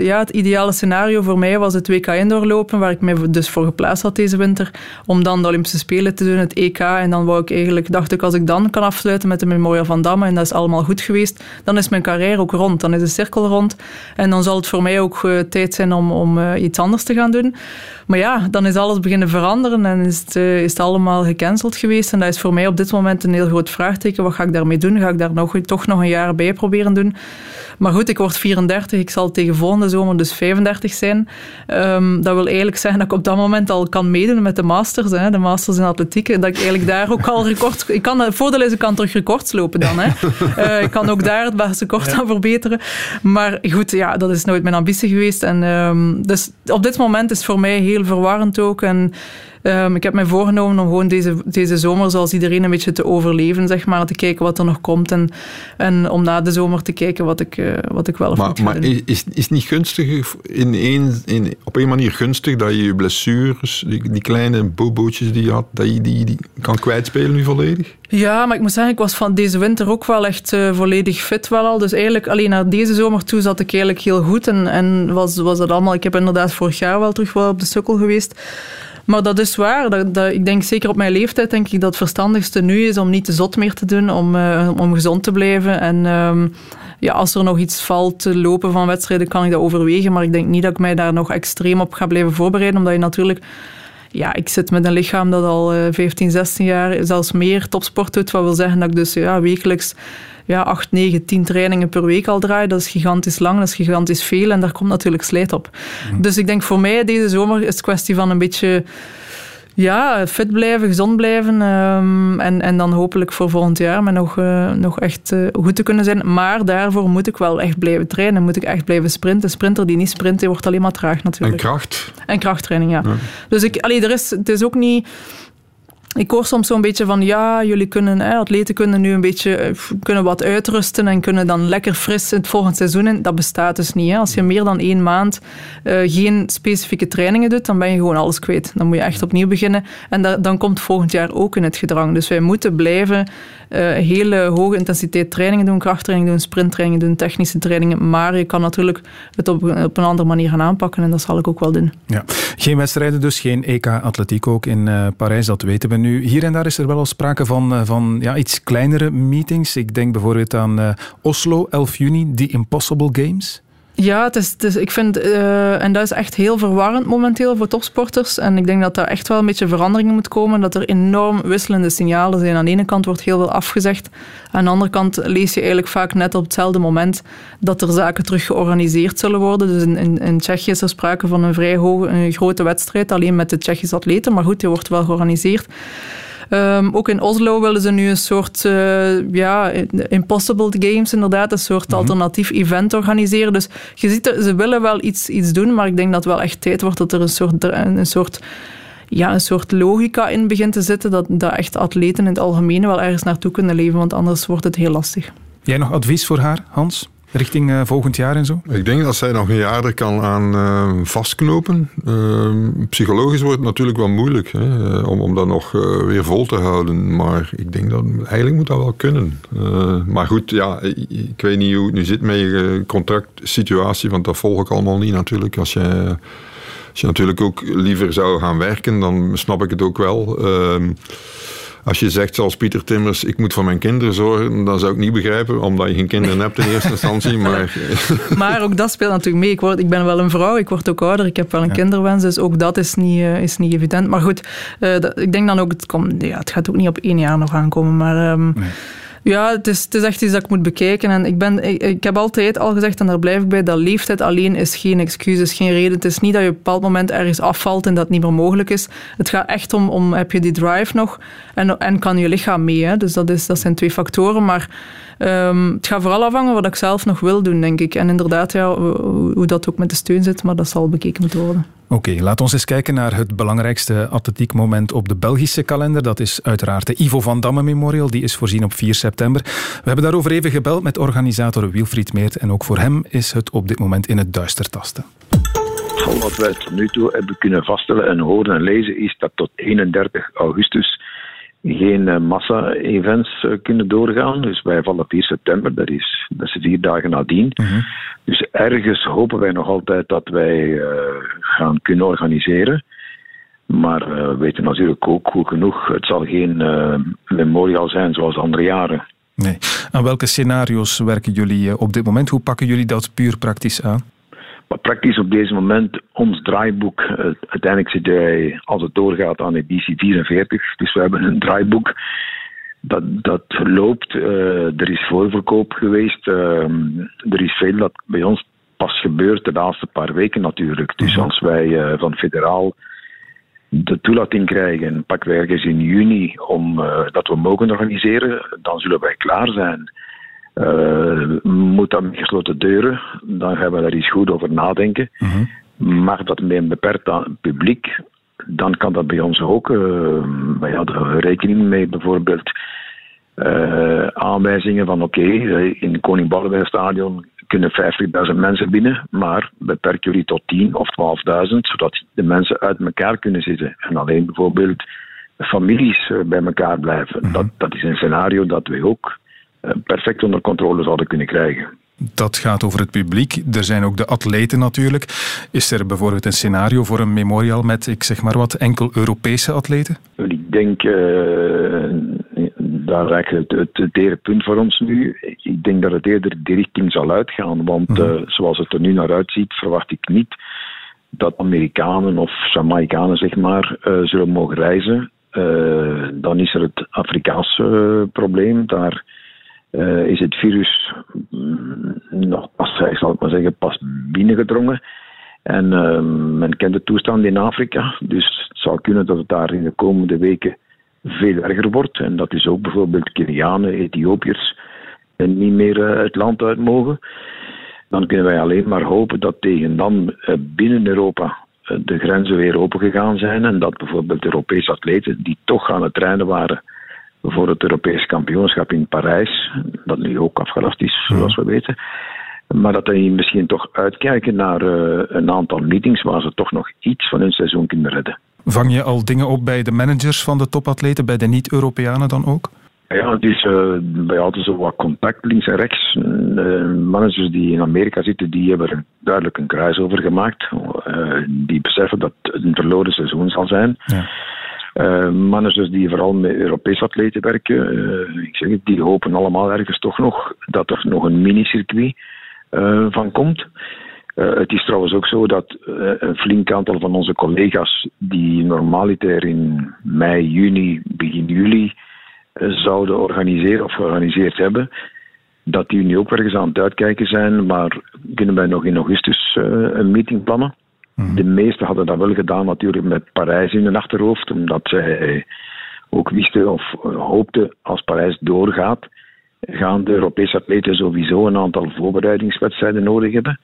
Ja, het ideale scenario voor mij was het WK indoorlopen, waar ik me dus voor geplaatst had deze winter, om dan de Olympische Spelen te doen, het EK. En dan wou ik eigenlijk, dacht ik, als ik dan kan afsluiten met de Memorial van Damme, en dat is allemaal goed geweest, dan is mijn carrière ook rond. Dan is de cirkel rond. En dan zal het voor mij ook uh, tijd zijn om, uh, iets anders te gaan doen. Maar ja, dan is alles beginnen veranderen en is het, uh, is het allemaal gecanceld geweest. En dat is voor mij op dit moment een heel groot vraagteken. Wat ga ik daarmee doen? Ga ik daar nog, toch nog een jaar bij proberen doen? Maar goed, ik word 34, ik zal tegen volgende zomer dus 35 zijn. Um, dat wil eigenlijk zeggen dat ik op dat moment al kan meedoen met de masters, hè, de masters in atletiek. Dat ik eigenlijk daar ook al record... [laughs] Ik kan, het voordeel is, ik kan terug records lopen dan. Hè. Uh, [laughs] ik kan ook daar het beste record aan verbeteren. Maar goed, ja, dat is nooit mijn ambitie geweest. En, um, dus op dit moment is het voor mij heel verwarrend ook. En Um, ik heb mij voorgenomen om gewoon deze, deze zomer, zoals iedereen, een beetje te overleven, zeg maar. Te kijken wat er nog komt en, en om na de zomer te kijken wat ik, uh, wat ik wel of maar, Maar is, is het niet gunstig, in een, in, op een manier gunstig, dat je je blessures, die, die kleine bobootjes die je had, dat je die, die kan kwijtspelen nu volledig? Ja, maar ik moet zeggen, ik was van deze winter ook wel echt uh, volledig fit wel al. Dus eigenlijk alleen naar deze zomer toe zat ik eigenlijk heel goed. En, en was, was dat allemaal... Ik heb inderdaad vorig jaar wel terug wel op de sukkel geweest. Maar dat is waar. Dat, ik denk zeker op mijn leeftijd denk ik dat het verstandigste nu is om niet te zot meer te doen, om, uh, om gezond te blijven. En um, ja, als er nog iets valt te lopen van wedstrijden, kan ik dat overwegen. Maar ik denk niet dat ik mij daar nog extreem op ga blijven voorbereiden, omdat je natuurlijk ja, ik zit met een lichaam dat al 15, 16 jaar, zelfs meer topsport doet. Wat wil zeggen dat ik dus ja, wekelijks ja, 8, 9, 10 trainingen per week al draai. Dat is gigantisch lang, dat is gigantisch veel en daar komt natuurlijk slijt op. Mm. Dus ik denk voor mij deze zomer is het kwestie van een beetje ja, fit blijven, gezond blijven. Um, en, en dan hopelijk voor volgend jaar maar nog, uh, nog echt uh, goed te kunnen zijn. Maar daarvoor moet ik wel echt blijven trainen. Moet ik echt blijven sprinten. Sprinter die niet sprint, die wordt alleen maar traag natuurlijk. En kracht. En krachttraining, ja. ja. Dus ik, allee, er is, het is ook niet ik hoor soms zo'n beetje van, ja, jullie kunnen, atleten kunnen nu een beetje eh, kunnen wat uitrusten en kunnen dan lekker fris het volgende seizoen in. Dat bestaat dus niet. Hè. Als je meer dan één maand uh, geen specifieke trainingen doet, dan ben je gewoon alles kwijt. Dan moet je echt opnieuw beginnen. En dan komt volgend jaar ook in het gedrang. Dus wij moeten blijven uh, hele hoge intensiteit trainingen doen, krachttrainingen doen, sprinttrainingen doen, technische trainingen. Maar je kan natuurlijk het op, op een andere manier gaan aanpakken en dat zal ik ook wel doen. Ja. Geen wedstrijden dus, geen EK Atletiek ook in Parijs, dat weten we nu. Hier en daar is er wel al sprake van, uh, van ja, iets kleinere meetings. Ik denk bijvoorbeeld aan Oslo, 11 juni, The Impossible Games. Ja, ik vind, uh, en dat is echt heel verwarrend momenteel voor topsporters. En ik denk dat daar echt wel een beetje verandering moet komen. Dat er enorm wisselende signalen zijn. Aan de ene kant wordt heel veel afgezegd. Aan de andere kant lees je eigenlijk vaak net op hetzelfde moment dat er zaken terug georganiseerd zullen worden. Dus in, in, in Tsjechië is er sprake van een vrij hoge, een grote wedstrijd, alleen met de Tsjechische atleten. Maar goed, die wordt wel georganiseerd. Um, ook in Oslo willen ze nu een soort uh, ja, Impossible Games, inderdaad, een soort mm -hmm. alternatief event organiseren. Dus je ziet, ze willen wel iets, iets doen, maar ik denk dat het wel echt tijd wordt dat er een soort, een soort ja, een soort logica in begint te zitten, dat, dat echt atleten in het algemeen wel ergens naartoe kunnen leven, want anders wordt het heel lastig. Jij nog advies voor haar, Hans? Richting uh, volgend jaar en zo? Ik denk dat zij nog een jaar er kan aan uh, vastknopen. Uh, psychologisch wordt het natuurlijk wel moeilijk hè, om, om dat nog weer vol te houden. Maar ik denk dat eigenlijk moet dat wel kunnen. maar goed, ja, ik weet niet hoe het nu zit met je contractsituatie, want dat volg ik allemaal niet natuurlijk. Als je, als je natuurlijk ook liever zou gaan werken, dan snap ik het ook wel. Ehm, als je zegt zoals Pieter Timmers, ik moet voor mijn kinderen zorgen, dan zou ik niet begrijpen, omdat je geen kinderen hebt in eerste instantie. [laughs] Maar, maar ook dat speelt natuurlijk mee. Ik, word, ik ben wel een vrouw, ik word ook ouder, ik heb wel een ja. kinderwens, dus ook dat is niet, uh, is niet evident. Maar goed, uh, dat, ik denk dan ook, het, komt, ja, het gaat ook niet op één jaar nog aankomen, maar... Um, nee. Ja, het is, het is echt iets dat ik moet bekijken. En ik, ben, ik, ik, heb altijd al gezegd, en daar blijf ik bij, dat leeftijd alleen is geen excuus, is geen reden. Het is niet dat je op een bepaald moment ergens afvalt en dat niet meer mogelijk is. Het gaat echt om, om heb je die drive nog en, en kan je lichaam mee. Hè? Dus dat, is, dat zijn twee factoren. Maar um, het gaat vooral afhangen wat ik zelf nog wil doen, denk ik. En inderdaad, ja, hoe, dat ook met de steun zit, maar dat zal bekeken moeten worden. Oké, okay, laat ons eens kijken naar het belangrijkste atletiekmoment op de Belgische kalender. Dat is uiteraard de Ivo van Damme Memorial. Die is voorzien op 4 september. We hebben daarover even gebeld met organisator Wilfried Meert. En ook voor hem is het op dit moment in het duister tasten. Wat wij tot nu toe hebben kunnen vaststellen en horen en lezen is dat tot 31 augustus geen massa-events kunnen doorgaan. Dus wij vallen 4 september, dat is, dat is vier dagen nadien. Uh -huh. Dus ergens hopen wij nog altijd dat wij uh, gaan kunnen organiseren. Maar uh, we weten natuurlijk ook goed genoeg, het zal geen memorial zijn zoals andere jaren. Nee. Aan welke scenario's werken jullie op dit moment? Hoe pakken jullie dat puur praktisch aan? Maar praktisch op deze moment, ons draaiboek, uh, uiteindelijk zitten wij, als het doorgaat, aan editie 44. Dus we hebben een draaiboek dat, dat loopt. er is voorverkoop geweest. er is veel dat bij ons pas gebeurt de laatste paar weken natuurlijk. Dus mhm. als wij van federaal de toelating krijgen, pakken we ergens in juni om dat we mogen organiseren, dan zullen wij klaar zijn. Uh, moet dat met gesloten deuren, dan gaan we daar eens goed over nadenken. Mm Mag dat met een beperkt publiek, dan kan dat bij ons ook. Uh, wij hadden rekening mee bijvoorbeeld uh, aanwijzingen van oké, okay, in Koning Boudewijn Stadion kunnen 50.000 mensen binnen, maar beperk jullie tot 10 of 12.000, zodat de mensen uit elkaar kunnen zitten. En alleen bijvoorbeeld families bij elkaar blijven. Mhm. dat, dat is een scenario dat we ook eh, perfect onder controle zouden kunnen krijgen. Dat gaat over het publiek. Er zijn ook de atleten natuurlijk. Is er bijvoorbeeld een scenario voor een memorial met, ik zeg maar wat, enkel Europese atleten? Ik denk, uh, daar het, het, het punt voor ons nu. Ik denk dat het eerder die richting zal uitgaan. Want mhm. eh, zoals het er nu naar uitziet, verwacht ik niet dat Amerikanen of Jamaicanen zeg maar, zullen mogen reizen. dan is er het Afrikaanse probleem. Daar uh, is het virus mm, nog pas, ik zal het maar zeggen, pas binnengedrongen. En uh, men kent de toestand in Afrika, dus het zou kunnen dat het daar in de komende weken veel erger wordt. En dat is ook bijvoorbeeld Kenianen, Ethiopiërs en niet meer uh, het land uit mogen. Dan kunnen wij alleen maar hopen dat tegen dan binnen Europa de grenzen weer opengegaan zijn en dat bijvoorbeeld Europese atleten die toch aan het trainen waren voor het Europees kampioenschap in Parijs, dat nu ook afgelast is, zoals we weten. Maar dat die misschien toch uitkijken naar uh, een aantal meetings waar ze toch nog iets van hun seizoen kunnen redden. Vang je al dingen op bij de managers van de topatleten, bij de niet-Europeanen dan ook? Ja, het is uh, bij altijd zo wat contact links en rechts. Uh, managers die in Amerika zitten, die hebben er duidelijk een kruis over gemaakt. die beseffen dat het een verloren seizoen zal zijn. Ja. Uh, managers die vooral met Europese atleten werken, uh, ik zeg het, die hopen allemaal ergens toch nog dat er nog een minicircuit uh, van komt. het is trouwens ook zo dat een flink aantal van onze collega's die normaliter in mei, juni, begin juli zouden organiseren of georganiseerd hebben, dat die nu ook ergens aan het uitkijken zijn, maar kunnen wij nog in augustus een meeting plannen. Mhm. De meesten hadden dat wel gedaan natuurlijk met Parijs in hun achterhoofd, omdat zij ook wisten of hoopten als Parijs doorgaat, gaan de Europese atleten sowieso een aantal voorbereidingswedstrijden nodig hebben.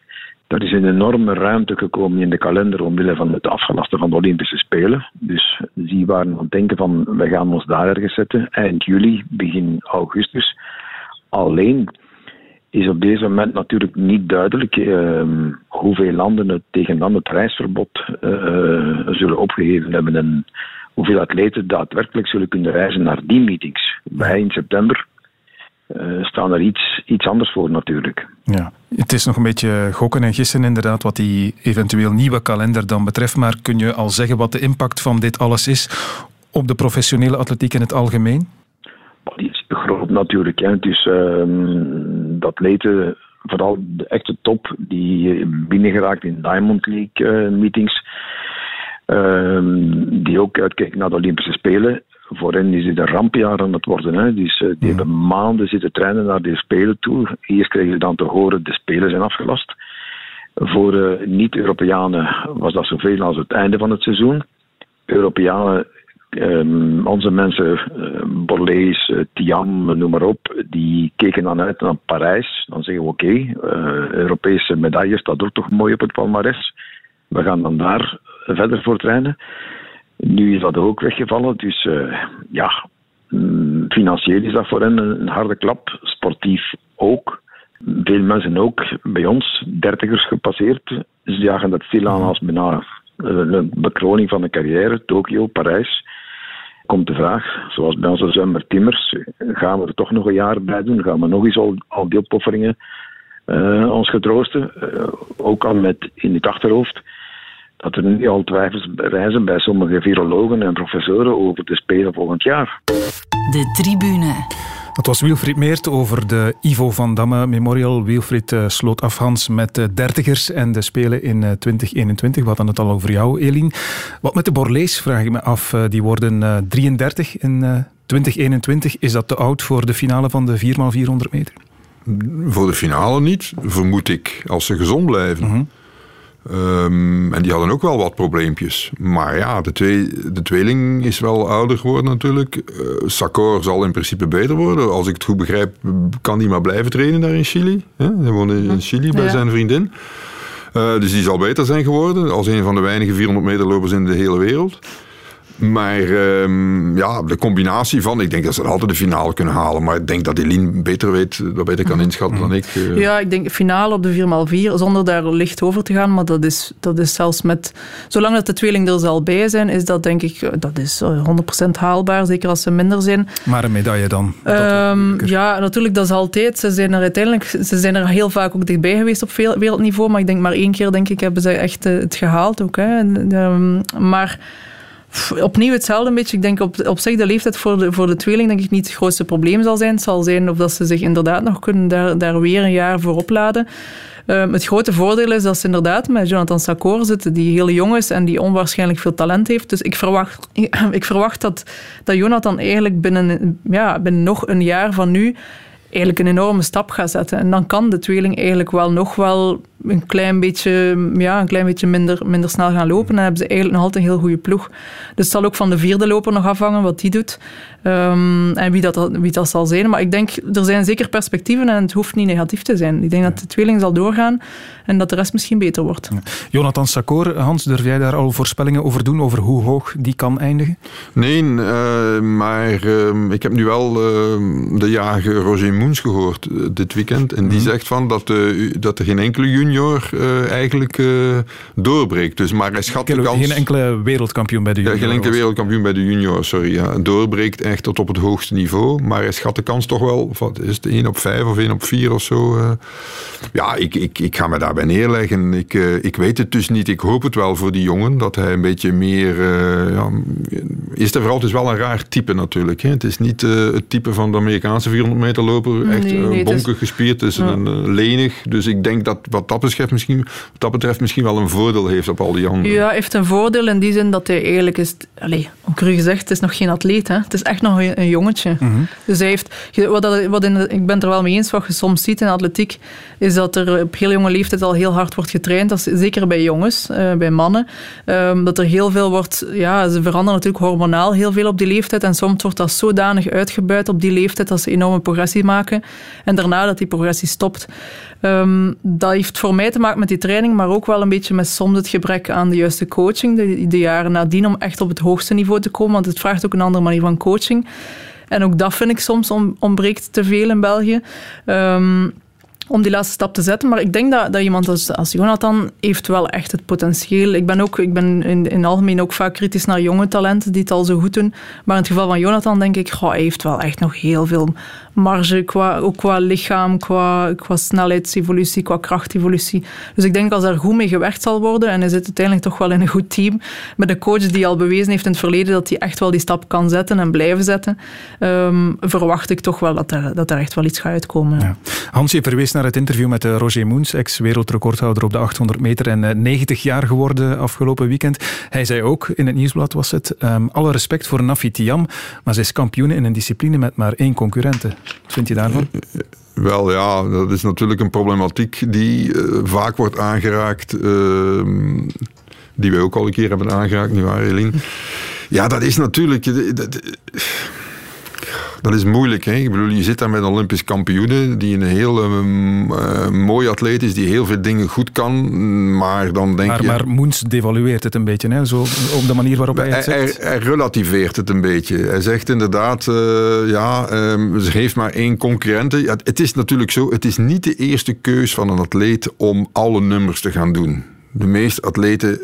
Er is een enorme ruimte gekomen in de kalender omwille van het afgelasten van de Olympische Spelen. Dus die waren aan het denken van, we gaan ons daar ergens zetten. Eind juli, begin augustus. Alleen is op deze moment natuurlijk niet duidelijk uh, hoeveel landen het tegen dan het reisverbod uh, zullen opgegeven hebben en hoeveel atleten daadwerkelijk zullen kunnen reizen naar die meetings. Bij in september uh, staan er iets, iets anders voor natuurlijk. Ja, het is nog een beetje gokken en gissen inderdaad wat die eventueel nieuwe kalender dan betreft, maar kun je al zeggen wat de impact van dit alles is op de professionele atletiek in het algemeen? Die is groot natuurlijk. Hè. Dus dat atleten, vooral de echte top, die binnengeraakt in Diamond League uh, meetings, uh, die ook uitkijken naar de Olympische Spelen. Voor hen is het een rampjaar aan het worden. Hè. Dus uh, die hebben maanden zitten trainen naar die Spelen toe. Eerst kregen ze dan te horen, de Spelen zijn afgelast. Voor uh, niet-Europeanen was dat zoveel als het einde van het seizoen. Europeanen Um, onze mensen, uh, Borlees, uh, Tiam, noem maar op, die keken dan uit naar Parijs. Dan zeggen we oké, uh, Europese medaille staat ook toch mooi op het palmares. We gaan dan daar verder voor trainen. Nu is dat ook weggevallen, dus uh, ja, um, financieel is dat voor hen een harde klap, sportief ook. Veel mensen ook bij ons, dertigers gepasseerd, ze jagen dat stilaan als bijna een bekroning van een carrière, Tokio, Parijs komt de vraag, zoals bij onze zwemmer Timmers, gaan we er toch nog een jaar bij doen? Gaan we nog eens al, al die opofferingen uh, ons getroosten? Uh, ook al met in het achterhoofd dat er nu al twijfels reizen bij sommige virologen en professoren over de Spelen volgend jaar. De tribune. Dat was Wilfried Meert over de Ivo van Damme Memorial. Wilfried uh, sloot af Hans met de dertigers en de Spelen in 2021. We hadden het al over jou, Elin. Wat met de Borlees, vraag ik me af. die worden 33 in 2021, is dat te oud voor de finale van de 4x400 meter? Voor de finale niet, vermoed ik, als ze gezond blijven. Mhm. Ehm, en die hadden ook wel wat probleempjes. Maar ja, de, twee, de tweeling is wel ouder geworden natuurlijk. Uh, Sakor zal in principe beter worden. Als ik het goed begrijp, kan hij maar blijven trainen daar in Chili. Hij woont in Chili bij zijn vriendin. Uh, dus die zal beter zijn geworden als een van de weinige 400 meter lopers in de hele wereld. Maar um, ja, de combinatie van, ik denk dat ze altijd de finale kunnen halen. Maar ik denk dat Eline beter weet, dat beter kan inschatten dan ik. Uh. Ja, ik denk finale op de 4x4, zonder daar licht over te gaan. Maar dat is, dat is zelfs met, zolang dat de tweeling er zal bij zijn, is dat denk ik, dat is 100% haalbaar. Zeker als ze minder zijn. Maar een medaille dan? Um, ja, natuurlijk, dat is altijd. Ze zijn er uiteindelijk, ze zijn er heel vaak ook dichtbij geweest op wereldniveau. Maar ik denk maar één keer, denk ik, hebben ze echt het gehaald ook. Hè. Um, maar opnieuw hetzelfde beetje. Ik denk op, op zich de leeftijd voor de, voor de tweeling denk ik niet het grootste probleem zal zijn. Het zal zijn of dat ze zich inderdaad nog kunnen daar, daar weer een jaar voor opladen. Um, het grote voordeel is dat ze inderdaad met Jonathan Sakor zitten, die heel jong is en die onwaarschijnlijk veel talent heeft. Dus ik verwacht, [clears throat] ik verwacht dat, dat Jonathan eigenlijk binnen, ja, binnen nog een jaar van nu eigenlijk een enorme stap gaat zetten. En dan kan de tweeling eigenlijk wel nog wel een klein beetje, ja, een klein beetje minder, minder snel gaan lopen. En dan hebben ze eigenlijk nog altijd een heel goede ploeg. Dus het zal ook van de vierde loper nog afhangen wat die doet. Um, en wie dat, wie dat zal zijn. Maar ik denk, er zijn zeker perspectieven en het hoeft niet negatief te zijn. Ik denk dat de tweeling zal doorgaan en dat de rest misschien beter wordt. Jonathan Sakor, Hans, durf jij daar al voorspellingen over doen, over hoe hoog die kan eindigen? Nee, uh, maar uh, ik heb nu wel uh, de jager Roger Moens gehoord eh, dit weekend. En die mm. zegt van dat, dat er geen enkele junior eigenlijk doorbreekt. Dus, maar hij schat geen, kans... Geen enkele wereldkampioen bij de junior. Ja, geen enkele wereldkampioen bij de junior, sorry. Ja. Doorbreekt echt tot op het hoogste niveau. Maar hij schat de kans toch wel, wat is het 1 op 5 of 1 op 4 of zo. ja, ik, ik, ik ga me daarbij neerleggen. Ik, uh, ik weet het dus niet. Ik hoop het wel voor die jongen, dat hij een beetje meer... Uh, ja, eerst en vooral, het is wel een raar type natuurlijk. Hè. Het is niet uh, het type van de Amerikaanse 400 meter loper. Echt nee, nee, bonkig is... gespierd, het is ja. een, lenig. Dus ik denk dat wat dat, betreft misschien, wat dat betreft misschien wel een voordeel heeft op al die anderen. Ja, hij heeft een voordeel in die zin dat hij eigenlijk is... Allez, ook gezegd, het is nog geen atleet. Hè. Het is echt nog een, een jongetje. Mm -hmm. Dus hij heeft... Wat, dat, wat in, ik ben er wel mee eens, wat je soms ziet in atletiek, is dat er op heel jonge leeftijd al heel hard wordt getraind. Dat is zeker bij jongens, uh, bij mannen. Um, dat er heel veel wordt... Ja, ze veranderen natuurlijk heel veel op die leeftijd. En soms wordt dat zodanig uitgebuit op die leeftijd dat ze enorme progressie maken. En daarna dat die progressie stopt. Um, dat heeft voor mij te maken met die training, maar ook wel een beetje met soms het gebrek aan de juiste coaching. De, jaren nadien om echt op het hoogste niveau te komen. Want het vraagt ook een andere manier van coaching. En ook dat vind ik soms ontbreekt te veel in België. Um, om die laatste stap te zetten. Maar ik denk dat, dat iemand als, als Jonathan heeft wel echt het potentieel. Ik ben, ook, ik ben in, in het algemeen ook vaak kritisch naar jonge talenten die het al zo goed doen. Maar in het geval van Jonathan denk ik, goh, hij heeft wel echt nog heel veel marge, qua, ook qua lichaam, qua, qua snelheidsevolutie, qua krachtevolutie. Dus ik denk als er goed mee gewerkt zal worden, en hij zit uiteindelijk toch wel in een goed team, met een coach die al bewezen heeft in het verleden dat hij echt wel die stap kan zetten en blijven zetten, um, verwacht ik toch wel dat er, dat er echt wel iets gaat uitkomen. Ja. Hans, verwees naar het interview met eh, Roger Moens, ex-wereldrecordhouder op de 800 meter en 90 jaar geworden afgelopen weekend. Hij zei ook, in het nieuwsblad was het, um, alle respect voor Nafi Tiam, maar zij is kampioen in een discipline met maar één concurrente. Wat vind je daarvan? Wel ja, dat is natuurlijk een problematiek die uh, vaak wordt aangeraakt. Uh, die wij ook al een keer hebben aangeraakt, nu waar, Eline? Ja, dat is natuurlijk. Dat, dat is moeilijk. Hè? Ik bedoel, je zit daar met een Olympisch kampioene die een heel uh, mooie atleet is, die heel veel dingen goed kan, maar dan denk maar, je... Maar Moens devalueert het een beetje, hè? Zo, op de manier waarop hij het zegt. Hij, hij, relativeert het een beetje. Hij zegt inderdaad, uh, ja, um, ze heeft maar één concurrente. Ja, het is natuurlijk zo, het is niet de eerste keus van een atleet om alle nummers te gaan doen. De meeste atleten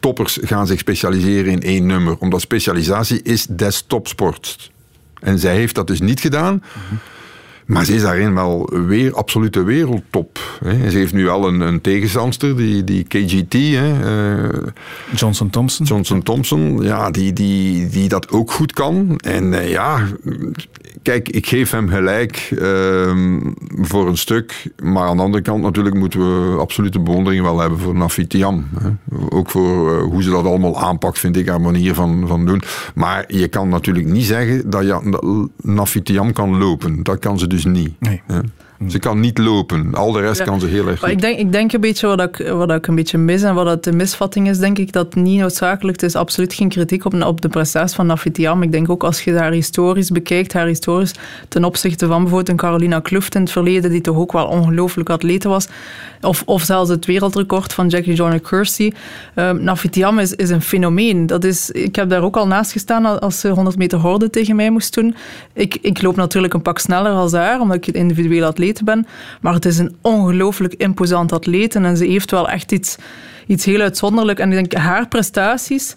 toppers gaan zich specialiseren in één nummer, omdat specialisatie is des topsports. En zij heeft dat dus niet gedaan. Maar ze is daarin wel weer absolute wereldtop. Hè. Ze heeft nu al een, een tegenstandster, die, die KGT. Hè. Uh, Johnson Thompson. Johnson Thompson, ja, die, die, die dat ook goed kan. En uh, ja, kijk, ik geef hem gelijk uh, voor een stuk. Maar aan de andere kant natuurlijk moeten we absolute bewondering wel hebben voor Nafitiam. Ook voor uh, hoe ze dat allemaal aanpakt, vind ik haar manier van, van doen. Maar je kan natuurlijk niet zeggen dat je Nafitiam kan lopen. Dat kan ze dus niet. Nee. Hè. Ze kan niet lopen. Al de rest Ja. kan ze heel erg goed. Ik denk, ik denk een beetje wat ik, wat ik een beetje mis en wat het de misvatting is, denk ik dat niet noodzakelijk. Het is absoluut geen kritiek op, op de prestatie van Nafitiam. Ik denk ook als je haar historisch bekijkt, haar historisch ten opzichte van bijvoorbeeld een Carolina Kluft in het verleden, die toch ook wel ongelooflijk atlete was, of, of zelfs het wereldrecord van Jackie Joyner Kersey. Um, Nafitiam is, is een fenomeen. Dat is, ik heb daar ook al naast gestaan als ze 100 meter horde tegen mij moest doen. Ik, ik loop natuurlijk een pak sneller als haar, omdat ik een individuele ben. Maar het is een ongelooflijk imposant atleet. En ze heeft wel echt iets, iets heel uitzonderlijk. En ik denk, haar prestaties...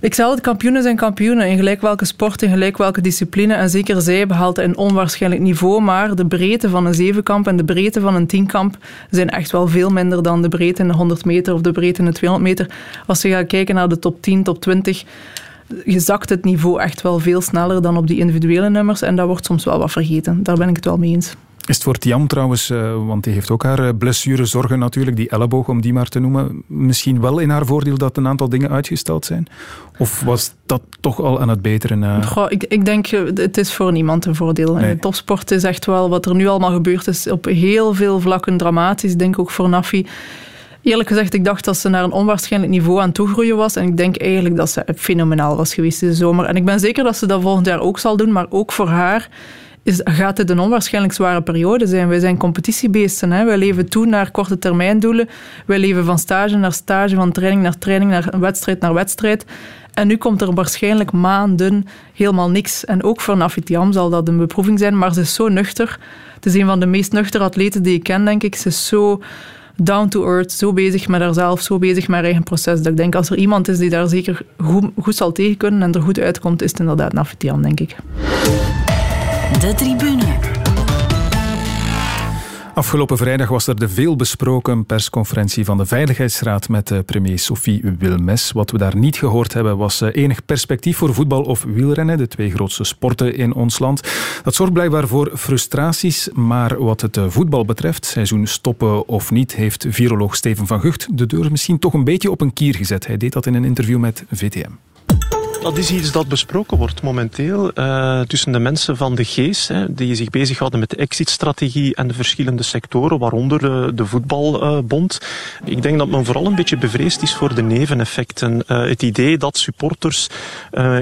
Ik zeg altijd, kampioenen zijn kampioenen in gelijk welke sport, in gelijk welke discipline. En zeker zij behaalt een onwaarschijnlijk niveau. Maar de breedte van een zevenkamp en de breedte van een tienkamp zijn echt wel veel minder dan de breedte in de 100 meter of de breedte in de 200 meter. Als je gaat kijken naar de top 10, top 20 je zakt het niveau echt wel veel sneller dan op die individuele nummers. En dat wordt soms wel wat vergeten. Daar ben ik het wel mee eens. Is het voor Tiam trouwens, uh, want die heeft ook haar uh, blessurezorgen natuurlijk, die elleboog om die maar te noemen, misschien wel in haar voordeel dat een aantal dingen uitgesteld zijn? Of was dat toch al aan het beteren? Uh... Goh, ik, ik, denk, het is voor niemand een voordeel. Nee. Topsport is echt wel, wat er nu allemaal gebeurd is, op heel veel vlakken dramatisch. Ik denk ook voor Nafi. Eerlijk gezegd, ik dacht dat ze naar een onwaarschijnlijk niveau aan toegroeien was. En ik denk eigenlijk dat ze fenomenaal was geweest deze zomer. En ik ben zeker dat ze dat volgend jaar ook zal doen. Maar ook voor haar is, gaat het een onwaarschijnlijk zware periode zijn. Wij zijn competitiebeesten. Hè? Wij leven toe naar korte termijndoelen. Wij leven van stage naar stage, van training naar training, naar wedstrijd naar wedstrijd. En nu komt er waarschijnlijk maanden helemaal niks. En ook voor Nafitiam zal dat een beproeving zijn. Maar ze is zo nuchter. Het is een van de meest nuchtere atleten die ik ken, denk ik. Ze is zo down to earth, zo bezig met haarzelf, zo bezig met haar eigen proces. Dat ik denk, als er iemand is die daar zeker goed, goed zal tegen kunnen en er goed uitkomt, is het inderdaad Nafitiam, denk ik. De tribune. Afgelopen vrijdag was er de veelbesproken persconferentie van de Veiligheidsraad met premier Sophie Wilmes. Wat we daar niet gehoord hebben was enig perspectief voor voetbal of wielrennen, de twee grootste sporten in ons land. Dat zorgt blijkbaar voor frustraties, maar wat het voetbal betreft, seizoen stoppen of niet, heeft viroloog Steven van Gucht de deur misschien toch een beetje op een kier gezet. Hij deed dat in een interview met VTM. Dat is iets dat besproken wordt momenteel uh, tussen de mensen van de geest, hè, die zich bezighouden met de exit-strategie en de verschillende sectoren, waaronder uh, de voetbalbond. Uh, Ik denk dat men vooral een beetje bevreesd is voor de neveneffecten. het idee dat supporters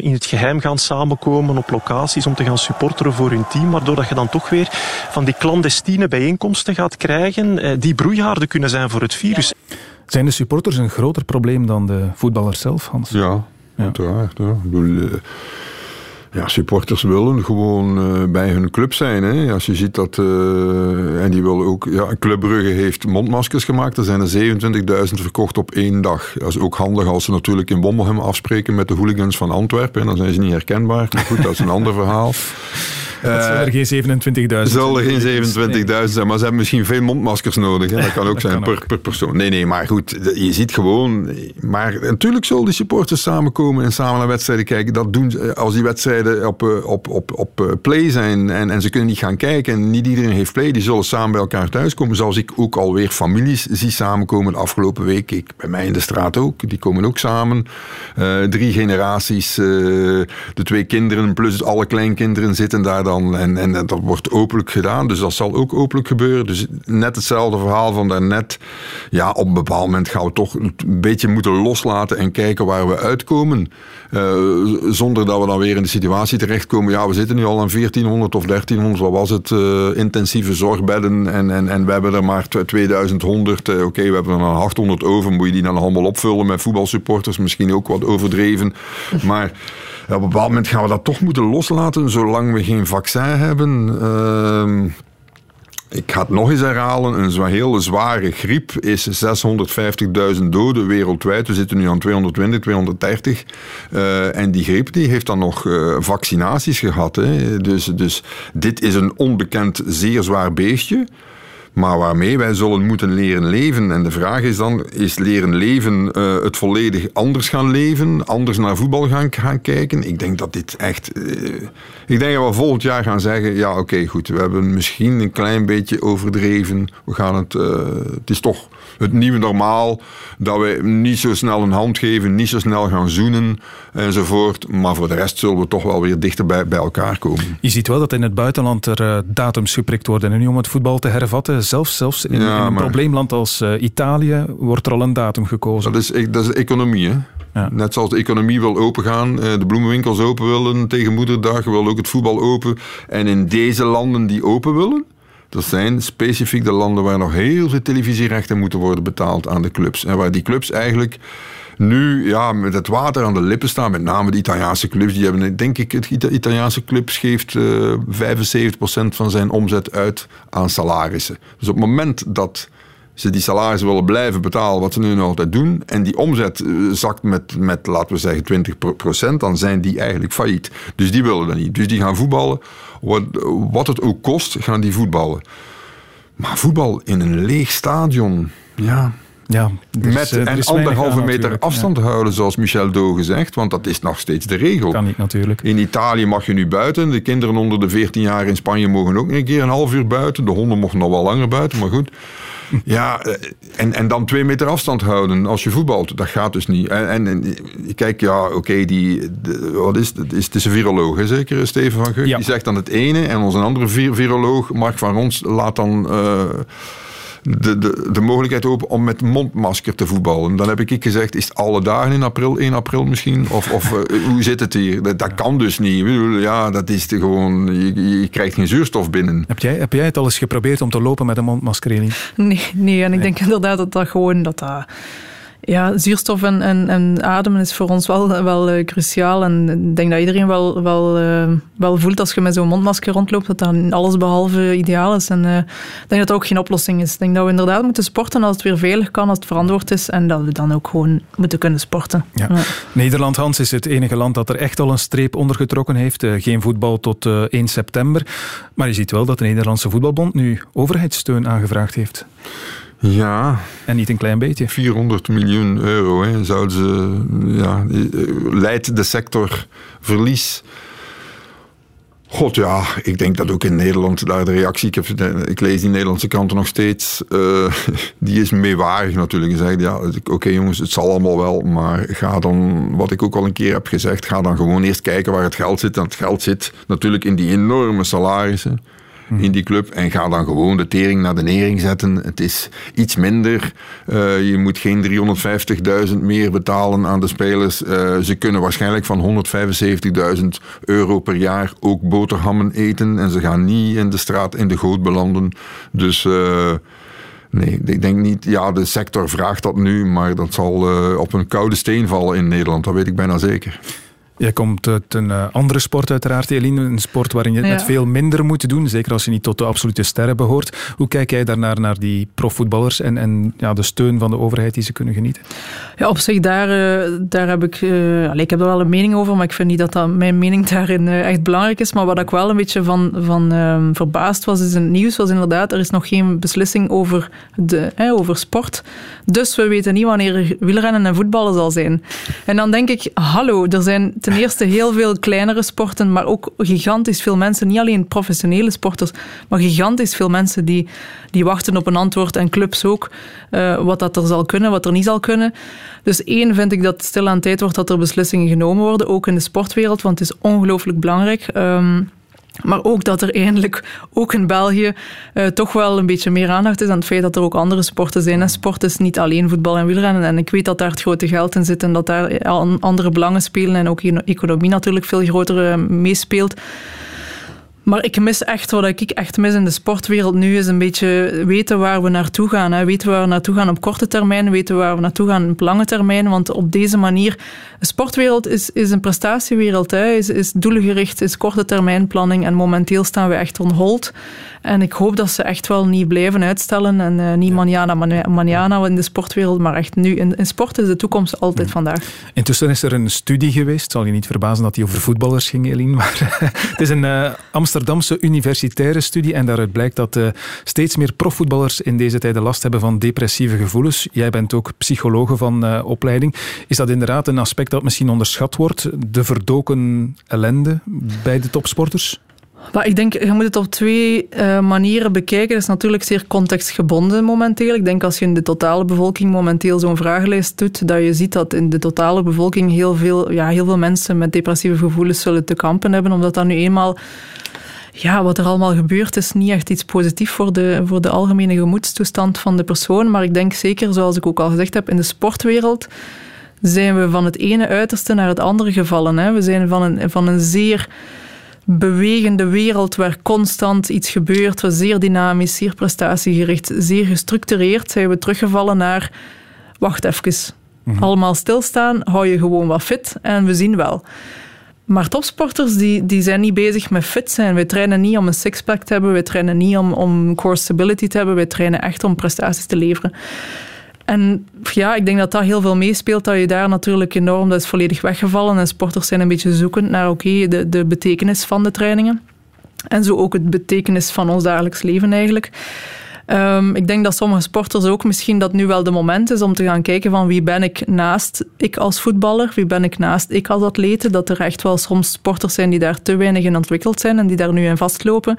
in het geheim gaan samenkomen op locaties om te gaan supporteren voor hun team, waardoor dat je dan toch weer van die clandestine bijeenkomsten gaat krijgen, die broeihaarden kunnen zijn voor het virus. Zijn de supporters een groter probleem dan de voetballers zelf, Hans? Ja, ja. uiteraard. Ja. Ik bedoel, uh, ja, supporters willen gewoon uh, bij hun club zijn. Hè. Als je ziet dat... Uh, en die willen ook... Ja, Club Brugge heeft mondmaskers gemaakt. Er zijn er 27.000 verkocht op één dag. Dat is ook handig als ze natuurlijk in Bommelhem afspreken met de hooligans van Antwerpen. En dan zijn ze niet herkenbaar. Maar goed, dat is een [laughs] ander verhaal. Dat zullen er geen 27.000 Zullen er geen 27.000 zijn, maar ze hebben misschien veel mondmaskers nodig. Hè? Dat kan ook dat zijn kan per, ook. per persoon. Nee, nee, maar goed, je ziet gewoon... Maar natuurlijk zullen die supporters samenkomen en samen naar wedstrijden kijken. Dat doen ze als die wedstrijden op, op, op, op play zijn en, en ze kunnen niet gaan kijken en niet iedereen heeft play. Die zullen samen bij elkaar thuiskomen. Zoals ik ook alweer families zie samenkomen de afgelopen week. Ik, bij mij in de straat ook. Die komen ook samen. Uh, drie generaties. Uh, de twee kinderen plus alle kleinkinderen zitten daar dan. En, en, dat wordt openlijk gedaan. Dus dat zal ook openlijk gebeuren. Dus net hetzelfde verhaal van daarnet. Ja, op een bepaald moment gaan we toch een beetje moeten loslaten en kijken waar we uitkomen. Uh, zonder dat we dan weer in de situatie terechtkomen. Ja, we zitten nu al aan 1400 of 1300, wat was het? Uh, intensieve zorgbedden. En, en, en we hebben er maar 2100. Uh, Oké, we hebben er dan 800 over. Moet je die dan allemaal opvullen met voetbalsupporters? Misschien ook wat overdreven. Maar ja, op een bepaald moment gaan we dat toch moeten loslaten, zolang we geen vaccin hebben. Uh, ik ga het nog eens herhalen, een hele zware griep is 650.000 doden wereldwijd. We zitten nu aan 220, 230. Uh, en die griep die heeft dan nog uh, vaccinaties gehad. Hè. Dus, dus dit is een onbekend zeer zwaar beestje maar waarmee wij zullen moeten leren leven. En de vraag is dan, is leren leven uh, het volledig anders gaan leven, anders naar voetbal gaan, gaan kijken? Ik denk dat dit echt... Uh, ik denk dat we volgend jaar gaan zeggen, ja oké goed, we hebben misschien een klein beetje overdreven. We gaan het... Uh, het is toch het nieuwe normaal. Dat we niet zo snel een hand geven, niet zo snel gaan zoenen enzovoort. Maar voor de rest zullen we toch wel weer dichter bij, bij elkaar komen. Je ziet wel dat in het buitenland er uh, datums geprikt worden. En nu om het voetbal te hervatten, zelfs, zelfs in, ja, in een maar... probleemland als uh, Italië wordt er al een datum gekozen. Dat is, dat is de economie, hè? Ja. Net zoals de economie wil opengaan, de bloemenwinkels open willen tegen moederdag, wil ook het voetbal open. En in deze landen die open willen, dat zijn specifiek de landen waar nog heel veel televisierechten moeten worden betaald aan de clubs. En waar die clubs eigenlijk nu ja, met het water aan de lippen staan. Met name de Italiaanse clubs. Die hebben, denk ik, het Italiaanse clubs geeft uh, 75% van zijn omzet uit aan salarissen. Dus op het moment dat ze die salarissen willen blijven betalen, wat ze nu nog altijd doen, en die omzet zakt met, met laten we zeggen, 20%, dan zijn die eigenlijk failliet. Dus die willen dat niet. Dus die gaan voetballen. Wat, wat het ook kost, gaan die voetballen. Maar voetbal in een leeg stadion, ja, ja, dus, Met uh, en anderhalve meter afstand ja. houden, zoals Michel Doge zegt, want dat is nog steeds de regel. Kan niet natuurlijk. In Italië mag je nu buiten. De kinderen onder de 14 jaar in Spanje mogen ook een keer een half uur buiten. De honden mogen nog wel langer buiten, maar goed. Ja, eh, en, en dan twee meter afstand houden als je voetbalt. Dat gaat dus niet. En, en, en kijk, ja, oké, okay, die. De, wat is het? Is, het is een viroloog, hè, zeker, Steven van Gugh? Ja. Die zegt dan het ene. En onze andere vir viroloog, Mark van Rons, laat dan. Uh, de, de, de mogelijkheid open om met mondmasker te voetballen. Dan heb ik gezegd, is het alle dagen in april, 1 april misschien? Of, of uh, [laughs] hoe zit het hier? Dat, dat, kan dus niet. Ja, dat is gewoon, je, je, krijgt geen zuurstof binnen. Heb jij, heb jij het al eens geprobeerd om te lopen met een mondmasker, Eline? Nee, nee, en ik denk inderdaad dat dat gewoon... Dat dat ja, zuurstof en, en, en, ademen is voor ons wel, wel uh, cruciaal. En ik denk dat iedereen wel, wel, uh, wel voelt als je met zo'n mondmasker rondloopt, dat dat alles behalve ideaal is. En uh, ik denk dat dat ook geen oplossing is. Ik denk dat we inderdaad moeten sporten als het weer veilig kan, als het verantwoord is. En dat we dan ook gewoon moeten kunnen sporten. Ja. Ja. Nederland, Hans, is het enige land dat er echt al een streep onder getrokken heeft. geen voetbal tot 1 september. Maar je ziet wel dat de Nederlandse Voetbalbond nu overheidssteun aangevraagd heeft. Ja. En niet een klein beetje. 400 miljoen euro hè, zouden ze, ja, leidt de sector verlies. God ja, ik denk dat ook in Nederland daar de reactie. Ik, heb, ik lees die Nederlandse kranten nog steeds. Uh, [laughs] die is meewarig natuurlijk. Zegt ja, oké okay, jongens, het zal allemaal wel. Maar ga dan, wat ik ook al een keer heb gezegd, ga dan gewoon eerst kijken waar het geld zit. En het geld zit natuurlijk in die enorme salarissen in die club. En ga dan gewoon de tering naar de nering zetten. Het is iets minder. Uh, je moet geen 350.000 meer betalen aan de spelers. Uh, ze kunnen waarschijnlijk van 175.000 euro per jaar ook boterhammen eten. En ze gaan niet in de straat in de goot belanden. Dus... Uh, Nee, ik denk niet. Ja, de sector vraagt dat nu, maar dat zal op een koude steen vallen in Nederland. Dat weet ik bijna zeker. Jij komt uit een uh, andere sport uiteraard, Eline. Een sport waarin je het ja. met veel minder moet doen. Zeker als je niet tot de absolute sterren behoort. Hoe kijk jij daarnaar, naar die profvoetballers en, en ja, de steun van de overheid die ze kunnen genieten? Ja, op zich, daar, uh, daar heb ik... Uh, ik heb er wel een mening over, maar ik vind niet dat, dat mijn mening [laughs] daarin echt belangrijk is. Maar wat ik wel een beetje van, van ehm, verbaasd was, is in het nieuws, was inderdaad, er is nog geen beslissing over, de, over sport. Dus we weten niet wanneer er wielrennen en voetballen zal zijn. En dan denk ik, hallo, er zijn ten eerste heel veel kleinere sporten, maar ook gigantisch veel mensen, niet alleen professionele sporters, maar gigantisch veel mensen die, die wachten op een antwoord en clubs ook, uh, wat dat er zal kunnen, wat er niet zal kunnen. Dus één vind ik dat stil aan tijd wordt dat er beslissingen genomen worden, ook in de sportwereld, want het is ongelooflijk belangrijk. Um, maar ook dat er eindelijk, ook in België, uh, toch wel een beetje meer aandacht is aan het feit dat er ook andere sporten zijn. En sport is niet alleen voetbal en wielrennen. En ik weet dat daar het grote geld in zit en dat daar andere belangen spelen en ook economie natuurlijk veel groter uh, meespeelt. Maar ik mis echt, wat ik echt mis in de sportwereld nu, is een beetje weten waar we naartoe gaan. Hè. Weten waar we naartoe gaan op korte termijn, weten waar we naartoe gaan op lange termijn. Want op deze manier, de sportwereld is, is een prestatiewereld, hè. Is, is doelgericht, is korte termijn planning. En momenteel staan we echt on hold. En ik hoop dat ze echt wel niet blijven uitstellen. En uh, niet manjana, manjana in de sportwereld, maar echt nu. In, in sport is de toekomst altijd vandaag. Intussen is er een studie geweest. Zal je niet verbazen dat die over voetballers ging, Eline. Maar [laughs] het is een uh, Amsterdamse universitaire studie. En daaruit blijkt dat uh, steeds meer profvoetballers in deze tijden last hebben van depressieve gevoelens. Jij bent ook psychologe van opleiding. Is dat inderdaad een aspect dat misschien onderschat wordt? De verdoken ellende bij de topsporters? Ik denk, je moet het op twee uh, manieren bekijken. Dat is natuurlijk zeer contextgebonden momenteel. Ik denk als je in de totale bevolking momenteel zo'n vragenlijst doet, dat je ziet dat in de totale bevolking heel veel, ja, heel veel mensen met depressieve gevoelens zullen te kampen hebben, omdat dat nu eenmaal ja, wat er allemaal gebeurt is niet echt iets positiefs voor de, voor de algemene gemoedstoestand van de persoon. Maar ik denk zeker, zoals ik ook al gezegd heb, in de sportwereld zijn we van het ene uiterste naar het andere gevallen. Hè. We zijn van een, van een zeer bewegende wereld waar constant iets gebeurt, zeer dynamisch, zeer prestatiegericht, zeer gestructureerd, zijn we teruggevallen naar wacht even. Mhm. Allemaal stilstaan, hou je gewoon wat fit en we zien wel. Maar topsporters die, die zijn niet bezig met fit zijn. Wij trainen niet om een sixpack te hebben, wij trainen niet om, om core stability te hebben, wij trainen echt om prestaties te leveren. En ja, ik denk dat dat heel veel meespeelt, dat je daar natuurlijk enorm, dat is volledig weggevallen en sporters zijn een beetje zoekend naar de, de betekenis van de trainingen. En zo ook het betekenis van ons dagelijks leven eigenlijk. Um, ik denk dat sommige sporters ook misschien dat nu wel de moment is om te gaan kijken van wie ben ik naast ik als voetballer, wie ben ik naast ik als atlete. Dat er echt wel soms sporters zijn die daar te weinig in ontwikkeld zijn en die daar nu in vastlopen.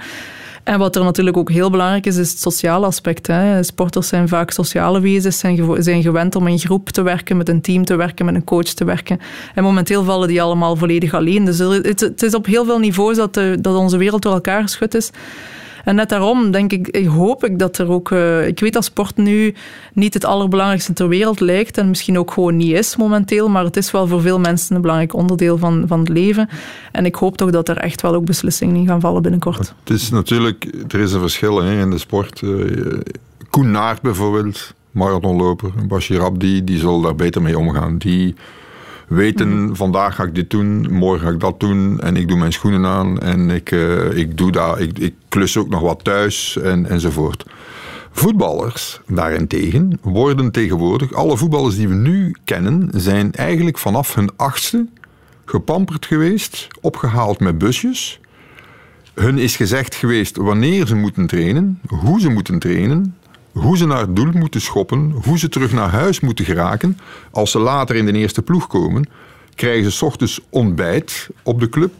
En wat er natuurlijk ook heel belangrijk is, is het sociale aspect. Hè. Sporters zijn vaak sociale wezens, zijn, zijn gewend om in groep te werken, met een team te werken, met een coach te werken. En momenteel vallen die allemaal volledig alleen. Dus het, het is op heel veel niveaus dat, de, dat onze wereld door elkaar geschud is. En net daarom denk ik, hoop ik dat er ook. Uh, ik weet dat sport nu niet het allerbelangrijkste ter wereld lijkt en misschien ook gewoon niet is momenteel, maar het is wel voor veel mensen een belangrijk onderdeel van, van het leven. En ik hoop toch dat er echt wel ook beslissingen in gaan vallen binnenkort. Het is natuurlijk, er is een verschil hè, in de sport. Uh, Koen Naert bijvoorbeeld, marathonloper, Bashir Abdi, die zal daar beter mee omgaan. Die weten, vandaag ga ik dit doen, morgen ga ik dat doen en ik doe mijn schoenen aan en ik, uh, ik doe dat, ik, ik klus ook nog wat thuis en, enzovoort. Voetballers daarentegen worden tegenwoordig, alle voetballers die we nu kennen, zijn eigenlijk vanaf hun achtste gepamperd geweest, opgehaald met busjes. Hun is gezegd geweest wanneer ze moeten trainen, hoe ze moeten trainen, hoe ze naar het doel moeten schoppen, hoe ze terug naar huis moeten geraken. Als ze later in de eerste ploeg komen, krijgen ze s ochtends ontbijt op de club.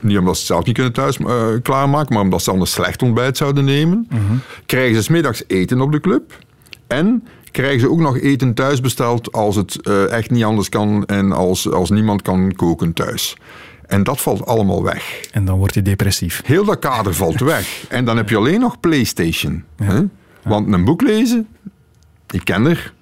Niet omdat ze het zelf niet kunnen thuis uh, klaarmaken, maar omdat ze anders slecht ontbijt zouden nemen. Mhm. Krijgen ze s middags eten op de club. En krijgen ze ook nog eten thuis besteld als het uh, echt niet anders kan en als, als niemand kan koken thuis. En dat valt allemaal weg. En dan word je depressief. Heel dat kader valt [laughs] weg. En dan heb je alleen nog PlayStation. Ja. Hè? Want een boek lezen, ik ken er.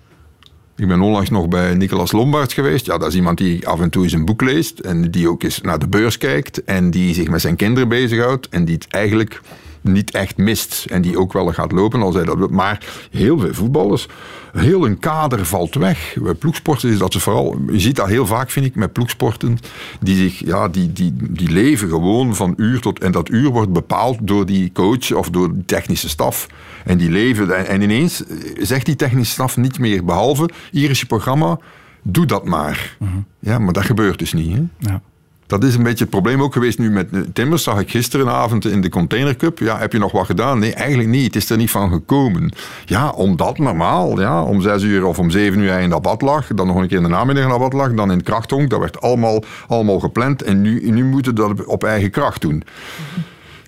Ik ben onlangs nog bij Nicolas Lombard geweest. Ja, dat is iemand die af en toe eens een boek leest en die ook eens naar de beurs kijkt en die zich met zijn kinderen bezighoudt en die het eigenlijk niet echt mist en die ook wel gaat lopen als hij dat wil. Maar heel veel voetballers, heel een kader valt weg. Bij ploegsporten is dat ze vooral, je ziet dat heel vaak vind ik met ploegsporten, die, zich, ja, die, die, die leven gewoon van uur tot, en dat uur wordt bepaald door die coach of door de technische staf. En die leven, en ineens zegt die technische staf niet meer, behalve, hier is je programma, doe dat maar. Mhm. Ja, maar dat gebeurt dus niet. Hè? Ja. Dat is een beetje het probleem ook geweest nu met Timmers. Zag ik gisterenavond in de Container Cup. Ja, heb je nog wat gedaan? Nee, eigenlijk niet. Het is er niet van gekomen. Ja, omdat normaal, ja, om zes uur of om zeven uur in dat bad lag. Dan nog een keer in de namiddag in dat bad lag. Dan in het krachthonk. Dat werd allemaal, allemaal gepland. En nu, nu moeten we dat op eigen kracht doen.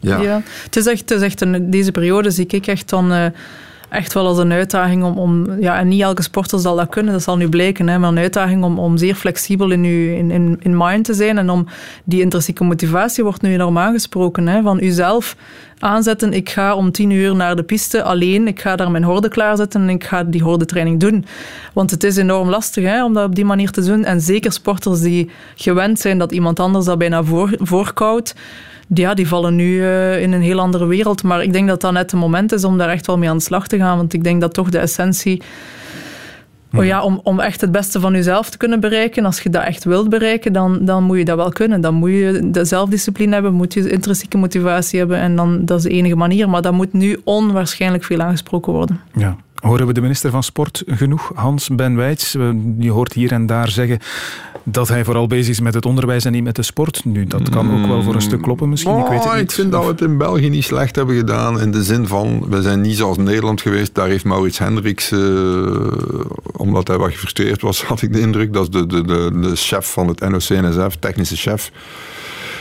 Ja. Het is echt, het is echt een, deze periode zie ik echt dan... Uh, echt wel als een uitdaging om, om ja, en niet elke sporter zal dat kunnen, dat zal nu blijken, hè, maar een uitdaging om, om zeer flexibel in, uw, in, in, in mind te zijn en om die intrinsieke motivatie wordt nu enorm aangesproken, hè, van uzelf aanzetten, ik ga om tien uur naar de piste alleen, ik ga daar mijn horde klaarzetten en ik ga die hordetraining doen. Want het is enorm lastig hè, om dat op die manier te doen en zeker sporters die gewend zijn dat iemand anders dat bijna voor, voorkoudt, ja, die vallen nu uh, in een heel andere wereld. Maar ik denk dat dat net het moment is om daar echt wel mee aan de slag te gaan. Want ik denk dat toch de essentie Oh ja, om, om echt het beste van jezelf te kunnen bereiken, als je dat echt wilt bereiken, dan, dan moet je dat wel kunnen. Dan moet je de zelfdiscipline hebben, moet je intrinsieke motivatie hebben en dan, dat is de enige manier. Maar dat moet nu onwaarschijnlijk veel aangesproken worden. Ja. Horen we de minister van Sport genoeg, Hans Ben Wijts? Je hoort hier en daar zeggen dat hij vooral bezig is met het onderwijs en niet met de sport. Nu, dat kan ook wel voor een stuk kloppen misschien, ik weet het niet. Ik vind dat we het in België niet slecht hebben gedaan, in de zin van, we zijn niet zoals Nederland geweest, daar heeft Maurits Hendricks, uh, omdat hij wat gefrustreerd was, [laughs] had ik de indruk, dat is de, de, de, de chef van het NOC-NSF, technische chef,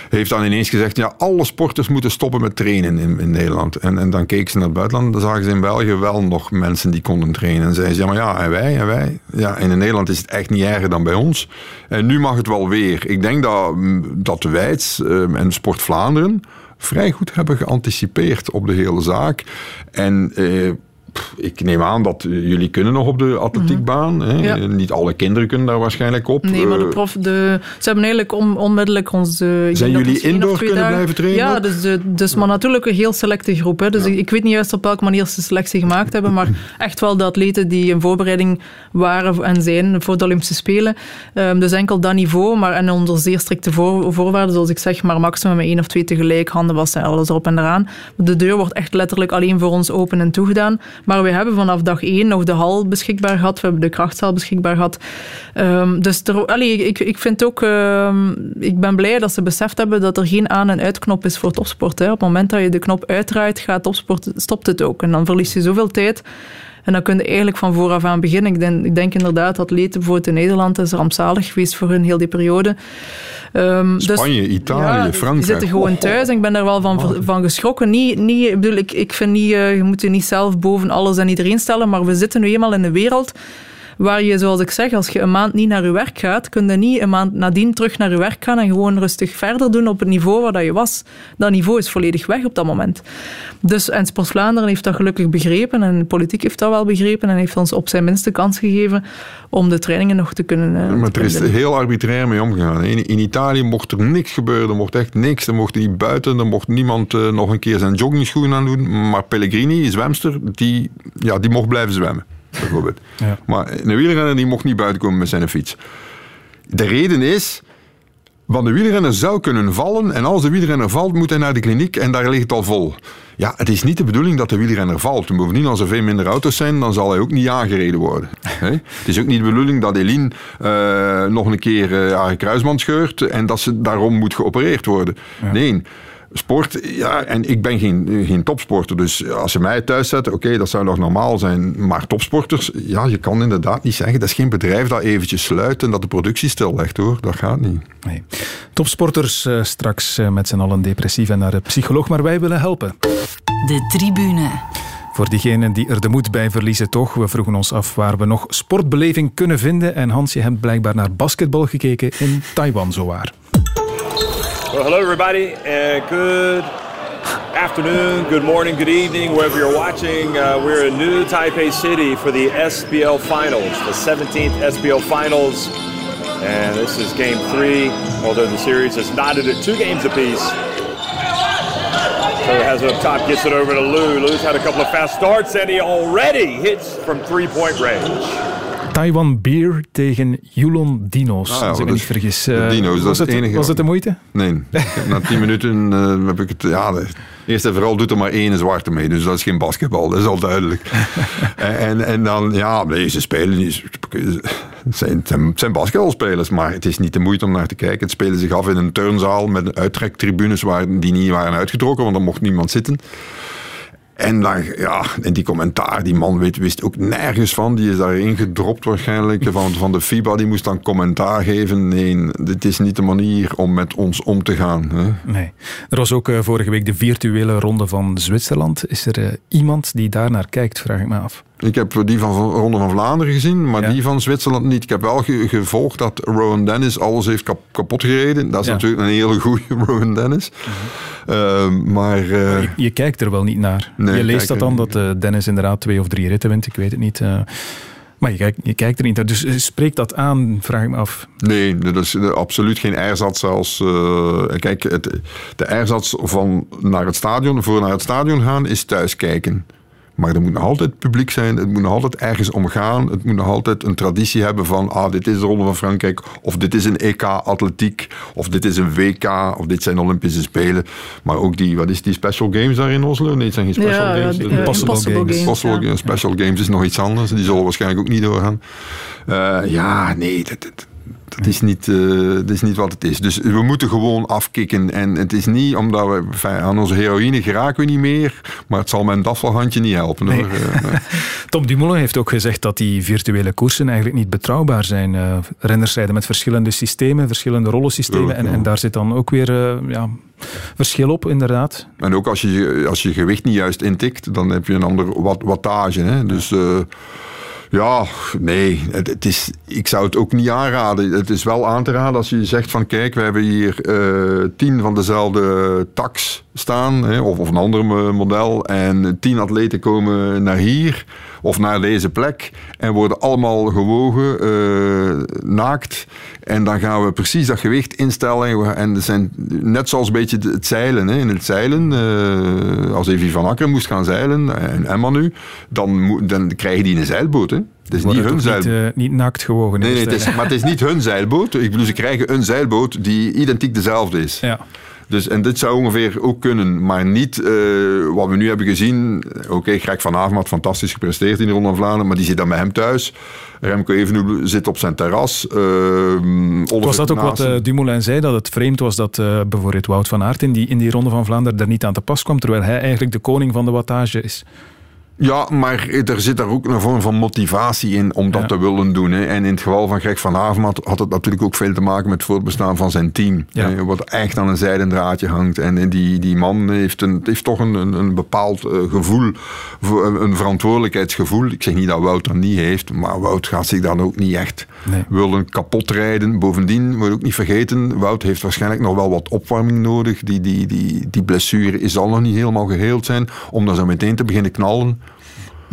heeft dan ineens gezegd, ja, alle sporters moeten stoppen met trainen in, in Nederland. En, en dan keek ze naar het buitenland, dan zagen ze in België wel nog mensen die konden trainen. En zeiden ze, ja, maar ja, en wij, en wij. Ja, en in Nederland is het echt niet erger dan bij ons. En nu mag het wel weer. Ik denk dat, dat Wijts uh, en Sport Vlaanderen vrij goed hebben geanticipeerd op de hele zaak. En... Ik neem aan dat jullie kunnen nog op de atletiekbaan. Hè? Niet alle kinderen kunnen daar waarschijnlijk op. Nee, maar de eh, prof, de, ze hebben eigenlijk on, onmiddellijk onze... Zijn jullie indoor kunnen dagen, blijven trainen? Ja, dus, de, dus maar natuurlijk een heel selecte groep. Hè. Dus ik, weet niet juist op welke manier ze selectie gemaakt hebben, maar [laughs] echt wel de atleten die in voorbereiding waren en zijn voor de Olympische Spelen. Um, dus enkel dat niveau, maar en onder zeer strikte voor, voorwaarden, zoals ik zeg, maar maximum één of twee tegelijk, handen wassen, alles erop en eraan. De deur wordt echt letterlijk alleen voor ons open en toegedaan. Maar we hebben vanaf dag één nog de hal beschikbaar gehad. We hebben de krachtzaal beschikbaar gehad. Um, dus er, ik, ik vind ook... Um, ik ben blij dat ze beseft hebben dat er geen aan- en uitknop is voor topsport. Hè. Op het moment dat je de knop uitdraait, gaat topsport, stopt het ook. En dan verlies je zoveel tijd... En dan kun je eigenlijk van vooraf aan beginnen. Ik denk, ik denk inderdaad, atleten bijvoorbeeld in Nederland is rampzalig geweest voor hun heel die periode. Um, Spanje, dus, Italië, ja, Frankrijk. Die zitten gewoon thuis en ik ben daar wel van, van geschrokken. Niet, niet, ik, bedoel, ik, ik vind niet, uh, je moet je niet zelf boven alles en iedereen stellen, maar we zitten nu eenmaal in een wereld Waar je, zoals ik zeg, als je een maand niet naar je werk gaat, kun je niet een maand nadien terug naar je werk gaan en gewoon rustig verder doen op het niveau waar dat je was. Dat niveau is volledig weg op dat moment. Dus, en Sport Vlaanderen heeft dat gelukkig begrepen en de politiek heeft dat wel begrepen en heeft ons op zijn minste kans gegeven om de trainingen nog te kunnen... Uh, maar er is heel arbitrair mee omgegaan. In, in, Italië mocht er niks gebeuren, er mocht echt niks. Er mocht niet buiten, er mocht niemand uh, nog een keer zijn joggingschoenen aan doen. Maar Pellegrini, zwemster, die, ja, die mocht blijven zwemmen bijvoorbeeld. Ja. Maar een wielrenner die mocht niet buiten komen met zijn fiets. De reden is, want de wielrenner zou kunnen vallen en als de wielrenner valt moet hij naar de kliniek en daar ligt het al vol. Ja, het is niet de bedoeling dat de wielrenner valt. Bovendien, als er veel minder auto's zijn, dan zal hij ook niet aangereden worden. het is ook niet de bedoeling dat Eline uh, nog een keer uh, haar kruisband scheurt en dat ze daarom moet geopereerd worden. Nee, Sport, ja, en ik ben geen, geen topsporter, dus als ze mij thuis zetten, oké, dat zou nog normaal zijn. Maar topsporters, ja, je kan inderdaad niet zeggen, dat is geen bedrijf dat eventjes sluit en dat de productie stillegt hoor, dat gaat niet. Nee. Topsporters uh, straks uh, met z'n allen depressief en naar de psycholoog, maar wij willen helpen. De tribune. Voor diegenen die er de moed bij verliezen toch, we vroegen ons af waar we nog sportbeleving kunnen vinden en Hans, je hebt blijkbaar naar basketbal gekeken in Taiwan zowaar. Well, hello, everybody, and good afternoon, good morning, good evening, wherever you're watching. Uh, we're in New Taipei City for the SBL Finals, the 17th SBL Finals. And this is game three, although the series is knotted at two games apiece. So has it up top, gets it over to Lou. Lou's had a couple of fast starts, and he already hits from three point range. Taiwan Beer tegen Yulon Dino's, ah, als ik me niet vergis. Uh, dino's, was, het, enige... was het de moeite? Nee. [laughs] Na tien minuten uh, heb ik het... Ja, eerst en vooral doet er maar één zwarte mee, dus dat is geen basketbal, dat is al duidelijk. [laughs] en, en dan, ja, deze spelen zijn, zijn, zijn basketbalspelers, maar het is niet de moeite om naar te kijken. Het spelen zich af in een turnzaal met uittrektribunes waar, die niet waren uitgetrokken, want er mocht niemand zitten. En dan, ja, en die commentaar, die man weet, wist ook nergens van. Die is daarin gedropt waarschijnlijk van, van de FIBA. Die moest dan commentaar geven. Nee, dit is niet de manier om met ons om te gaan. Hè? Nee. Er was ook uh, vorige week de virtuele ronde van Zwitserland. Is er uh, iemand die daar naar kijkt, vraag ik me af. Ik heb die van Ronde van Vlaanderen gezien, maar die van Zwitserland niet. Ik heb wel gevolgd dat Rowan Dennis alles heeft kapot gereden. Dat is natuurlijk een hele goede [laughs] Rowan Dennis. Uh, maar, uh, je, je, kijkt er wel niet naar. je leest dat dan, dat uh, Dennis inderdaad twee of drie ritten wint. Ik weet het niet. Maar je kijkt, je kijkt er niet naar. Dus spreekt dat aan, vraag ik me af. Nee, dat is absoluut geen erzats als... Uh, kijk, het, de erzats van naar het stadion, voor naar het stadion gaan, is thuis kijken. Maar er moet nog altijd publiek zijn, het moet nog altijd ergens omgaan, het moet nog altijd een traditie hebben van, ah, dit is de Ronde van Frankrijk, of dit is een EK atletiek, of dit is een WK, of dit zijn Olympische Spelen. Maar ook die, wat is die special games daar in Oslo? Nee, het zijn geen special games. Ja, Impossible, games. Impossible games. Special games is nog iets anders, die zullen waarschijnlijk ook niet doorgaan. Uh, ja, nee, dat, dat dat is, niet, uh, dat is niet wat het is. Dus we moeten gewoon afkicken. En het is niet omdat we aan onze heroïne geraken we niet meer. Maar het zal mijn daffelhandje niet helpen. Eh, [laughs] Tom Dumoulin heeft ook gezegd dat die virtuele koersen eigenlijk niet betrouwbaar zijn. Uh, renners rijden met verschillende systemen, verschillende rollensystemen. En, en daar zit dan ook weer ja, verschil op, inderdaad. En ook als je als je gewicht niet juist intikt, dan heb je een ander wat, wattage. Hè? Dus... Ja, nee. Het, is, ik zou het ook niet aanraden. Het is wel aan te raden als je zegt van kijk, we hebben hier uh, tien van dezelfde tax staan, hè, of, of een ander model, en tien atleten komen naar hier of naar deze plek en worden allemaal gewogen, uh, naakt. En dan gaan we precies dat gewicht instellen. En zijn net zoals een beetje het zeilen. Hè. In het zeilen, uh, als Evie van Akker moest gaan zeilen, en Emma nu, dan, dan krijgen die een zeilboot. Hè. Het is niet hun zeilboot. Niet, uh, niet naakt gewogen. Nee, nee het is, maar het is niet hun zeilboot. Ik bedoel, ze krijgen een zeilboot die identiek dezelfde is. Ja. Dus, en dit zou ongeveer ook kunnen, maar niet uh, wat we nu hebben gezien. Oké, okay, Greg van Avermaet had fantastisch gepresteerd in de Ronde van Vlaanderen, maar die zit dan bij hem thuis. Remco Evenepoel zit op zijn terras. Uh, was dat ook wat uh, Dumoulin zei, dat het vreemd was dat uh, bijvoorbeeld Wout van Aert in die, in die Ronde van Vlaanderen er niet aan te pas kwam, terwijl hij eigenlijk de koning van de wattage is? Ja, maar er zit daar ook een vorm van motivatie in om dat te willen doen. Hè. En in het geval van Greg van Avermaet had het natuurlijk ook veel te maken met het voortbestaan van zijn team. Hè, wat echt aan een zijden draadje hangt. En die, die man heeft, een, heeft toch een, een, bepaald uh, gevoel, een verantwoordelijkheidsgevoel. Ik zeg niet dat Wout dat niet heeft, maar Wout gaat zich dan ook niet echt nee. willen kapot rijden. Bovendien, moet ook niet vergeten, Wout heeft waarschijnlijk nog wel wat opwarming nodig. Die, die, die, die blessure zal nog niet helemaal geheeld zijn, om dan zo meteen te beginnen knallen.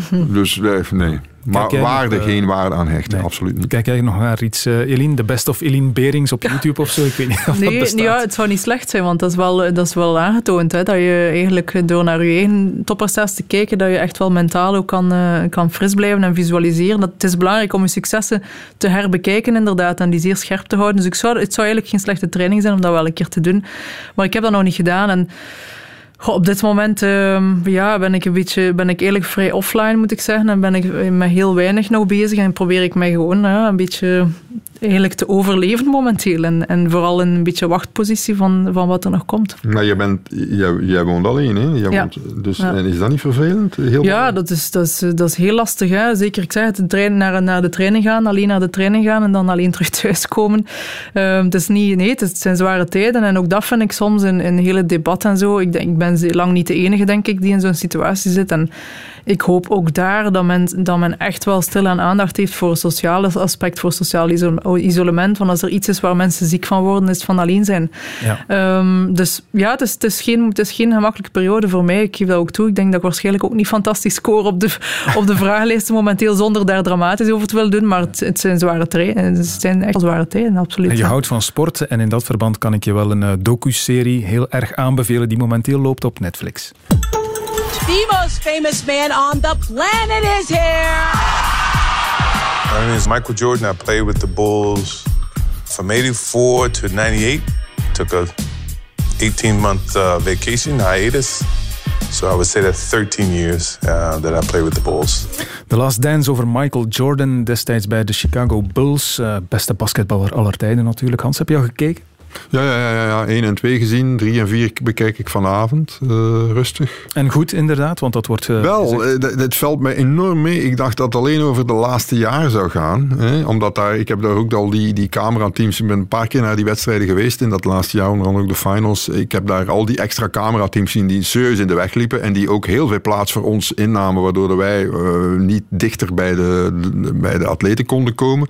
[laughs] dus nee. Maar Kijk, waarde, nog, geen waarde aan hechten, nee. absoluut niet. Kijk eigenlijk nog naar iets, uh, Eline, de best of Eline Berings op YouTube of zo? Ik weet niet [laughs] of nee, dat ja, het zou niet slecht zijn, want dat is wel, dat is wel aangetoond. Hè, dat je eigenlijk door naar je eigen topprestaties te kijken, dat je echt wel mentaal ook kan, uh, kan fris blijven en visualiseren. Dat, het is belangrijk om je successen te herbekijken inderdaad en die zeer scherp te houden. Dus ik zou, het zou eigenlijk geen slechte training zijn om dat wel een keer te doen. Maar ik heb dat nog niet gedaan en Op dit moment uh, ja, ben ik een beetje, ben ik eerlijk vrij offline, moet ik zeggen. En ben ik met heel weinig nog bezig en probeer ik mij gewoon een beetje eigenlijk te overleven momenteel. En, en vooral in een beetje wachtpositie van, van wat er nog komt. Maar je bent, jij, jij woont alleen, hè? Jij ja. woont, dus, En is dat niet vervelend? Heel ja, dat is, dat, is, dat is heel lastig. Hè? Zeker, ik zei het, trein, naar, naar de training gaan, alleen naar de training gaan en dan alleen terug thuiskomen. Uh, het, is niet, nee, het zijn zware tijden. En ook dat vind ik soms in, in hele debat en zo. Ik, denk, ik ben lang niet de enige, denk ik, die in zo'n situatie zit. En ik hoop ook daar dat men, dat men echt wel stil aan aandacht heeft voor het sociale aspect, voor sociaal isolement. Want als er iets is waar mensen ziek van worden, is het van alleen zijn. Ja. Um, dus ja, het is, het, is geen, het is geen gemakkelijke periode voor mij. Ik geef dat ook toe. Ik denk dat ik waarschijnlijk ook niet fantastisch score op de, [laughs] op de vragenlijsten momenteel, zonder daar dramatisch over te willen doen. Maar het, het zijn zware tijden. Het zijn echt zware tijden, absoluut. En je houdt van sport en in dat verband kan ik je wel een uh, docu-serie heel erg aanbevelen die momenteel loopt op Netflix. The most famous man on the planet is here. My name is Michael Jordan. I played with the Bulls from 84 to 98. Took a 18 month uh, vacation hiatus. So I would say that 13 years uh, that I played with the Bulls. The Last Dance over Michael Jordan, destijds bij de Chicago Bulls. Uh, beste basketballer aller tijden natuurlijk. Hans, heb je al gekeken? Ja, ja, ja, ja, 1 en 2 gezien. 3 en 4 bekijk ik vanavond. Uh, rustig. En goed, inderdaad, want dat wordt. Uh, Wel, uh, dit valt mij enorm mee. Ik dacht dat het alleen over de laatste jaar zou gaan. Hè? Omdat daar, ik heb daar ook al die, die camerateams. Ik ben een paar keer naar die wedstrijden geweest in dat laatste jaar, onder andere ook de finals. Ik heb daar al die extra camerateams zien die serieus in de weg liepen. En die ook heel veel plaats voor ons innamen, waardoor wij niet dichter bij de, bij de atleten konden komen.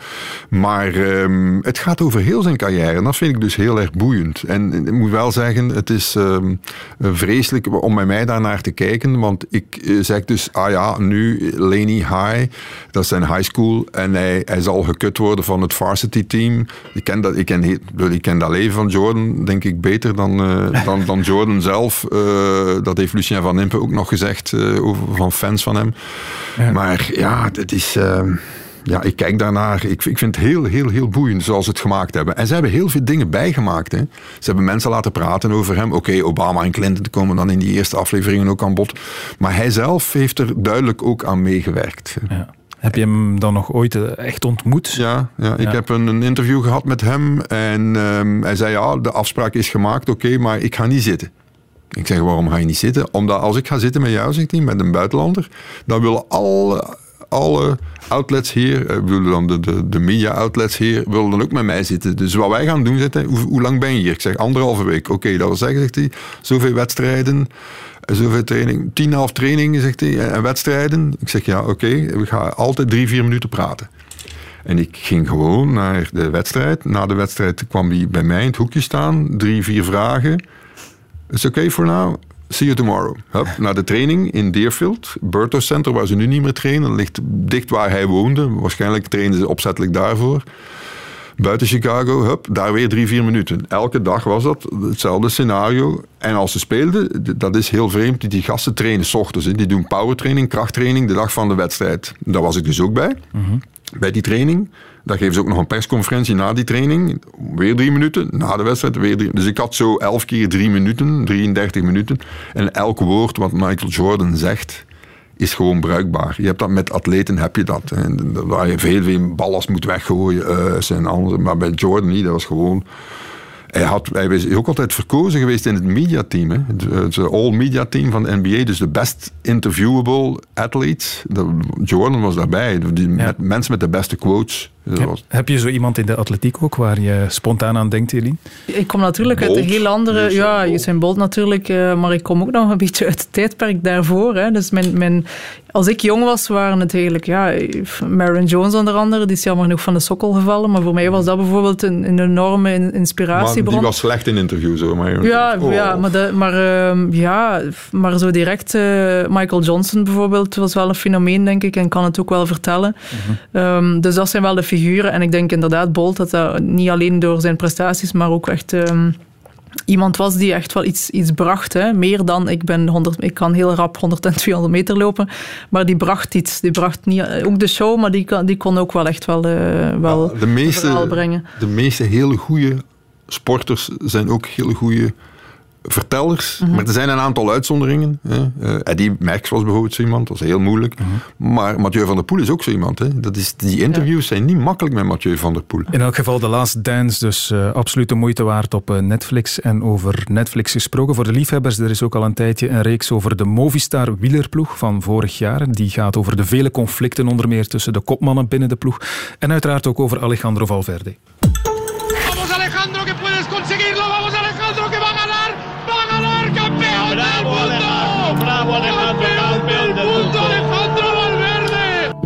Maar um, het gaat over heel zijn carrière. En dat vind ik dus heel heel erg boeiend. En ik moet wel zeggen, het is ehm, vreselijk om bij mij daarnaar te kijken, want ik zeg dus, ah ja, nu Laney High, dat is zijn high school, en hij, hij zal gekut worden van het varsity team. Ik ken dat, ik ken, ik ken dat leven van Jordan, denk ik, beter dan, dan, dan Jordan zelf. dat heeft Lucien van Impe ook nog gezegd over, van fans van hem. Maar ja, het is... Ehm, ja, ik kijk daarnaar. Ik, ik vind het heel, heel, heel boeiend zoals ze het gemaakt hebben. En ze hebben heel veel dingen bijgemaakt. Hè. Ze hebben mensen laten praten over hem. Oké, Obama en Clinton komen dan in die eerste afleveringen ook aan bod. Maar hij zelf heeft er duidelijk ook aan meegewerkt. Ja. Heb je hem dan nog ooit eh, echt ontmoet? Ja, ja ik heb een, een, interview gehad met hem. En um, hij zei, ja, de afspraak is gemaakt, oké, maar ik ga niet zitten. Ik zeg, waarom ga je niet zitten? Omdat als ik ga zitten met jou, zegt hij, met een buitenlander, dan willen alle, alle outlets hier, eh, dan de, de, de media outlets hier, willen dan ook met mij zitten. Dus wat wij gaan doen, zegt hoe, lang ben je hier? Ik zeg, anderhalve week. Oké, dat wil zeggen, zegt hij, zoveel wedstrijden, eh, zoveel training, tien half trainingen, zegt hij, en wedstrijden. Ik zeg, ja, oké, we gaan altijd drie, vier minuten praten. En ik ging gewoon naar de wedstrijd. Na de wedstrijd kwam hij bij mij in het hoekje staan, drie, vier vragen. It's okay for now. See you tomorrow. Hup, naar de training in Deerfield. Burto Center, waar ze nu niet meer trainen. Dat ligt dicht waar hij woonde. Waarschijnlijk trainen ze opzettelijk daarvoor. Buiten Chicago, hup, daar weer drie, vier minuten. Elke dag was dat hetzelfde scenario. En als ze speelden, dat is heel vreemd, die gasten trainen s ochtends. Die doen powertraining, krachttraining, de dag van de wedstrijd. Daar was ik dus ook bij, mhm. bij die training. Dan geven ze ook nog een persconferentie na die training. Weer drie minuten. Na de wedstrijd weer drie. Dus ik had zo elf keer drie minuten, 33 minuten. En elk woord wat Michael Jordan zegt, is gewoon bruikbaar. Je hebt dat met atleten, heb je dat. En waar je veel, veel ballast moet weggooien. Uh, en alles. Maar bij Jordan niet, dat was gewoon hij, had, hij is ook altijd verkozen geweest in het mediateam. Het all-media team van de NBA. Dus de best interviewable athletes. Jordan was daarbij. Die, met, mensen met de beste quotes. Heb, je zo iemand in de atletiek ook waar je spontaan aan denkt, Eline? Ik kom natuurlijk uit een heel andere... Dus, ja, je zijn Bolt natuurlijk, uh, maar ik kom ook nog een [laughs] beetje uit het tijdperk daarvoor. Hè. Dus mijn, mijn, als ik jong was, waren het eigenlijk... Ja, Maron Jones onder andere, die is jammer genoeg van de sokkel gevallen, maar voor mij was dat bijvoorbeeld een, een enorme inspiratiebron. die was slecht in interviews, hoor. Maar, ja, oh. ja, maar, de, maar, uh, ja, maar zo direct... Uh, Michael Johnson bijvoorbeeld was wel een fenomeen, denk ik, en kan het ook wel vertellen. Mm um, dus dat zijn wel de figuren. En ik denk inderdaad, Bolt, dat dat niet alleen door zijn prestaties, maar ook echt um, iemand was die echt wel iets, iets bracht. Hè. Meer dan, ik, ben 100, ik kan heel rap 100 en 200 meter lopen, maar die bracht iets. Die bracht niet, ook de show, maar die, die kon ook wel echt wel, uh, wel de meeste, brengen. De meeste hele goede sporters zijn ook hele goede vertellers. Mhm. Maar er zijn een aantal uitzonderingen. Hè. Uh, Eddie Max was bijvoorbeeld zo iemand, dat was heel moeilijk. Mhm. Maar Mathieu van der Poel is ook zo iemand. Hè. Dat is, die interviews zijn niet makkelijk met Mathieu van der Poel. In elk geval The Last Dance, dus uh, absoluut de moeite waard op uh, Netflix. En over Netflix gesproken, voor de liefhebbers, er is ook al een tijdje een reeks over de Movistar wielerploeg van vorig jaar. Die gaat over de vele conflicten, onder meer tussen de kopmannen binnen de ploeg. En uiteraard ook over Alejandro Valverde.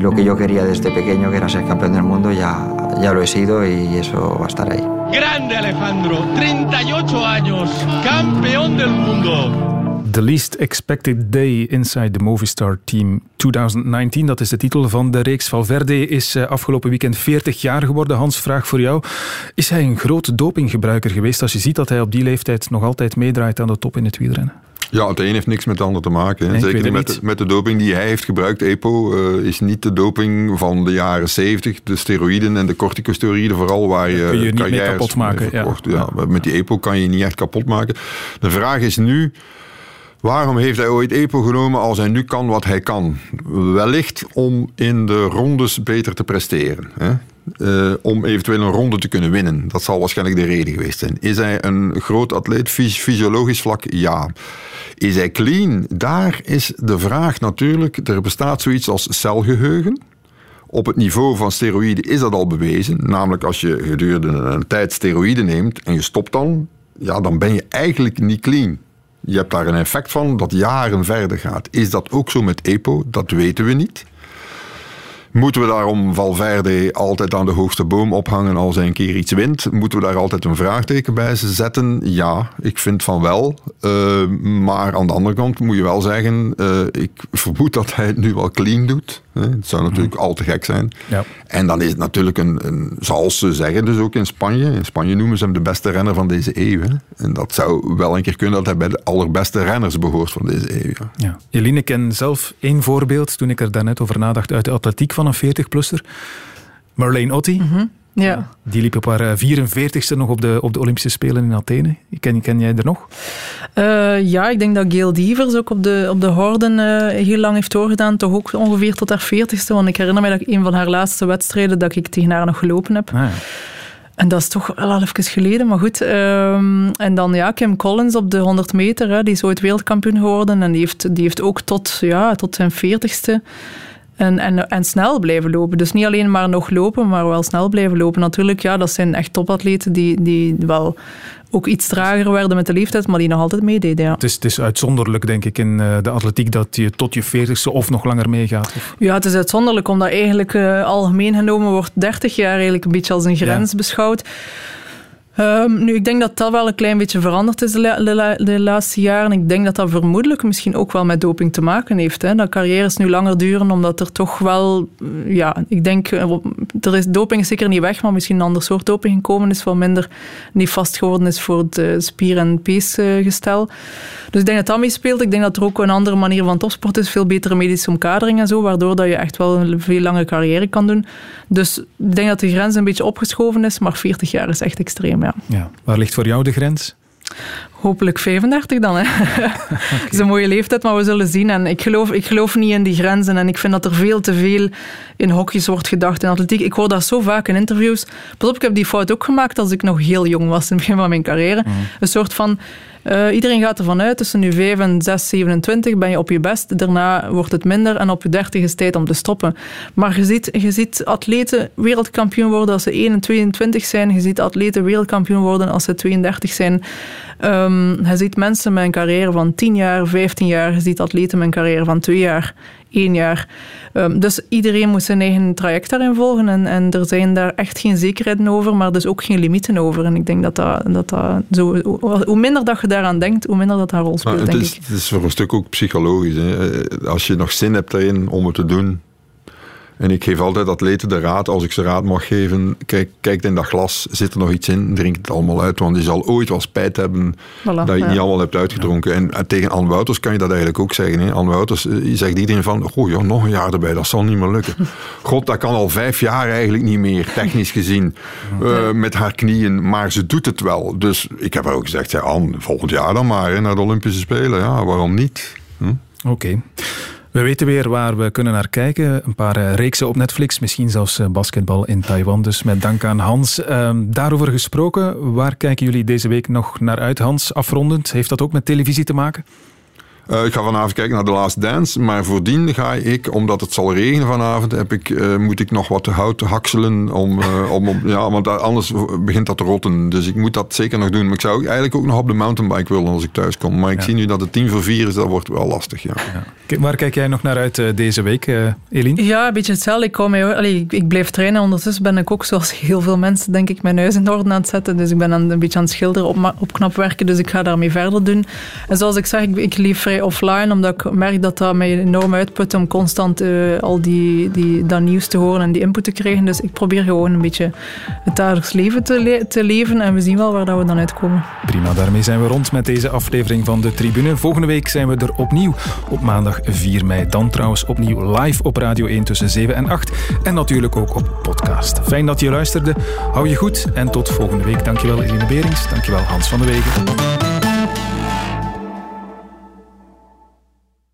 Lo que yo quería desde pequeño, que era ser campeón del mundo, ya, ya lo he sido y eso va a estar ahí. Grande Alejandro, 38 años, campeón del mundo. The Least Expected Day Inside the Movistar Team 2019. Dat is de titel van de reeks. Valverde is eh, afgelopen weekend 40 jaar geworden. Hans, vraag voor jou. Is hij een grote dopinggebruiker geweest als je ziet dat hij op die leeftijd nog altijd meedraait aan de top in het wielrennen? Ja, het een heeft niks met het ander te maken. Zeker met, de, met de doping die hij heeft gebruikt, EPO, uh, is niet de doping van de jaren 70. De steroïden en de corticosteroïden vooral, waar je, kun je niet mee kapot maken. Ja. Ja. Met die EPO kan je niet echt kapot maken. De vraag is nu, Waarom heeft hij ooit EPO genomen als hij nu kan wat hij kan? Wellicht om in de rondes beter te presteren. Hè? Uh, om eventueel een ronde te kunnen winnen. Dat zal waarschijnlijk de reden geweest zijn. Is hij een groot atleet, fysiologisch vlak? Ja. Is hij clean? Daar is de vraag natuurlijk. Er bestaat zoiets als celgeheugen. Op het niveau van steroïden is dat al bewezen. Namelijk als je gedurende een tijd steroïden neemt en je stopt dan, ja, dan ben je eigenlijk niet clean. Je hebt daar een effect van dat jaren verder gaat. Is dat ook zo met EPO? Dat weten we niet. Moeten we daarom Valverde altijd aan de hoogste boom ophangen als hij een keer iets wint? Moeten we daar altijd een vraagteken bij zetten? Ja, ik vind van wel. Uh, maar aan de andere kant moet je wel zeggen, uh, ik vermoed dat hij het nu wel clean doet. Het zou natuurlijk mm. al te gek zijn. Ja. En dan is het natuurlijk een, een, zoals ze zeggen dus ook in Spanje. In Spanje noemen ze hem de beste renner van deze eeuw. Hè? En dat zou wel een keer kunnen dat hij bij de allerbeste renners behoort van deze eeuw. Ja. Ja. Eline, ik ken zelf één voorbeeld toen ik er daarnet over nadacht uit de atletiek van een 40-plusser. Marlene Otti. Mm -hmm. Ja. Die liep op haar 44ste nog op de, op de Olympische Spelen in Athene. Ken, ken jij er nog? Uh, ja, ik denk dat Gail Dievers ook op de, op de horden uh, heel lang heeft doorgedaan. Toch ook ongeveer tot haar 40ste. Want ik herinner me dat ik een van haar laatste wedstrijden dat ik tegen haar nog gelopen heb. Ah, ja. En dat is toch wel al even geleden, maar goed. Um, en dan ja, Kim Collins op de 100 meter, hè, die is ooit wereldkampioen geworden. En die heeft, die heeft ook tot, ja, tot zijn 40ste en, en, en snel blijven lopen. Dus niet alleen maar nog lopen, maar wel snel blijven lopen. Natuurlijk, ja, dat zijn echt topatleten die, die wel ook iets trager werden met de leeftijd, maar die nog altijd meededen. Ja. Het, is, het is uitzonderlijk, denk ik, in eh, de atletiek dat je tot je 40ste of nog langer meegaat. Ja, het is uitzonderlijk, omdat eigenlijk uh, algemeen genomen wordt 30 jaar eigenlijk een beetje als een grens beschouwd. Um, nu, ik denk dat dat wel een klein beetje veranderd is de, laatste jaren. Ik denk dat dat vermoedelijk misschien ook wel met doping te maken heeft. Hè. Dat carrières nu langer duren, omdat er toch wel... Ja, ik denk, eh, er is, doping is zeker niet weg, maar misschien een ander soort doping gekomen is, wat minder niet vast geworden is voor het spier- en peesgestel. Dus ik denk dat dat meespeelt. Ik denk dat er ook een andere manier van topsport is, veel betere medische omkadering en zo, waardoor dat je echt wel een veel lange carrière kan doen. Dus ik denk dat de grens een beetje opgeschoven is, maar 40 jaar is echt extreem, ja. ja. Waar ligt voor jou de grens? Hopelijk 35 dan. Hè. [laughs] [laughs] Het is een mooie leeftijd, maar we zullen zien. En ik geloof, ik geloof niet in die grenzen. En ik vind dat er veel te veel in hokjes wordt gedacht in atletiek. Ik hoor dat zo vaak in interviews. Pas op, ik heb die fout ook gemaakt als ik nog heel jong was in het begin van mijn carrière. Mm. Een soort van uh, iedereen gaat ervan uit, tussen nu 5 en 6, 27 ben je op je best. Daarna wordt het minder en op je 30 is het tijd om te stoppen. Maar je ziet, je ziet atleten wereldkampioen worden als ze 1 en 22 zijn. Je ziet atleten wereldkampioen worden als ze 32 zijn. Um, je ziet mensen met een carrière van 10 jaar, 15 jaar. Je ziet atleten met een carrière van 2 jaar één jaar. Um, dus iedereen moet zijn eigen traject daarin volgen. En, en er zijn daar echt geen zekerheden over, maar dus ook geen limieten over. En ik denk dat dat, dat, dat zo... Hoe minder dat je daaraan denkt, hoe minder dat haar rol speelt, het denk is, ik. Het is voor een stuk ook psychologisch. Hè. Als je nog zin hebt erin om het te doen, en ik geef altijd atleten de raad, als ik ze raad mag geven, kijk, kijk in dat glas, zit er nog iets in, drink het allemaal uit, want je zal ooit wel spijt hebben dat je het niet allemaal hebt uitgedronken. En eh, tegen Anne Wouters kan je dat eigenlijk ook zeggen. Hè. Anne Wouters eh, zegt iedereen van, oh ja, nog een jaar erbij, dat zal niet meer lukken. [laughs] God, dat kan al vijf jaar eigenlijk niet meer, technisch gezien, [laughs] uh, met haar knieën, maar ze doet het wel. Dus ik heb haar ook gezegd, ja, Anne, volgend jaar dan maar, hè, naar de Olympische Spelen. Ja, waarom niet? Hm? Oké. We weten weer waar we kunnen naar kijken. Een paar uh, reeksen op Netflix, misschien zelfs uh, basketbal in Taiwan. Dus met dank aan Hans. Uh, daarover gesproken, waar kijken jullie deze week nog naar uit, Hans? Afrondend, heeft dat ook met televisie te maken? Uh, ik ga vanavond kijken naar The Last Dance, maar voordien ga ik, omdat het zal regenen vanavond, heb ik, uh, moet ik nog wat hout hakselen, om, uh, [laughs] om, om, ja, want anders begint dat te rotten. Dus ik moet dat zeker nog doen. Maar ik zou eigenlijk ook nog op de mountainbike willen als ik thuis kom. Maar ik ja. zie nu dat het tien voor vier is, dat wordt wel lastig. Ja. ja. Waar kijk jij nog naar uit deze week, Eline? Ja, een beetje hetzelfde. Ik, kom allee, ik, ik blijf trainen. Ondertussen ben ik ook, zoals heel veel mensen, denk ik, mijn huis in orde aan het zetten. Dus ik ben aan, een beetje aan het schilderen, op, op knap werken. Dus ik ga daarmee verder doen. En zoals ik zeg, ik, ik leef vrij offline, omdat ik merk dat dat mij enorm uitput om constant uh, al die, die, dat nieuws te horen en die input te krijgen. Dus ik probeer gewoon een beetje het dagelijks leven te, te leven en we zien wel waar dat we dan uitkomen. Prima, daarmee zijn we rond met deze aflevering van de Tribune. Volgende week zijn we er opnieuw op maandag 4 mei. Dan trouwens opnieuw live op Radio 1 tussen 7 en 8 en natuurlijk ook op podcast. Fijn dat je luisterde. Hou je goed en tot volgende week. Dankjewel Eline Berings, dankjewel Hans van de Wegen.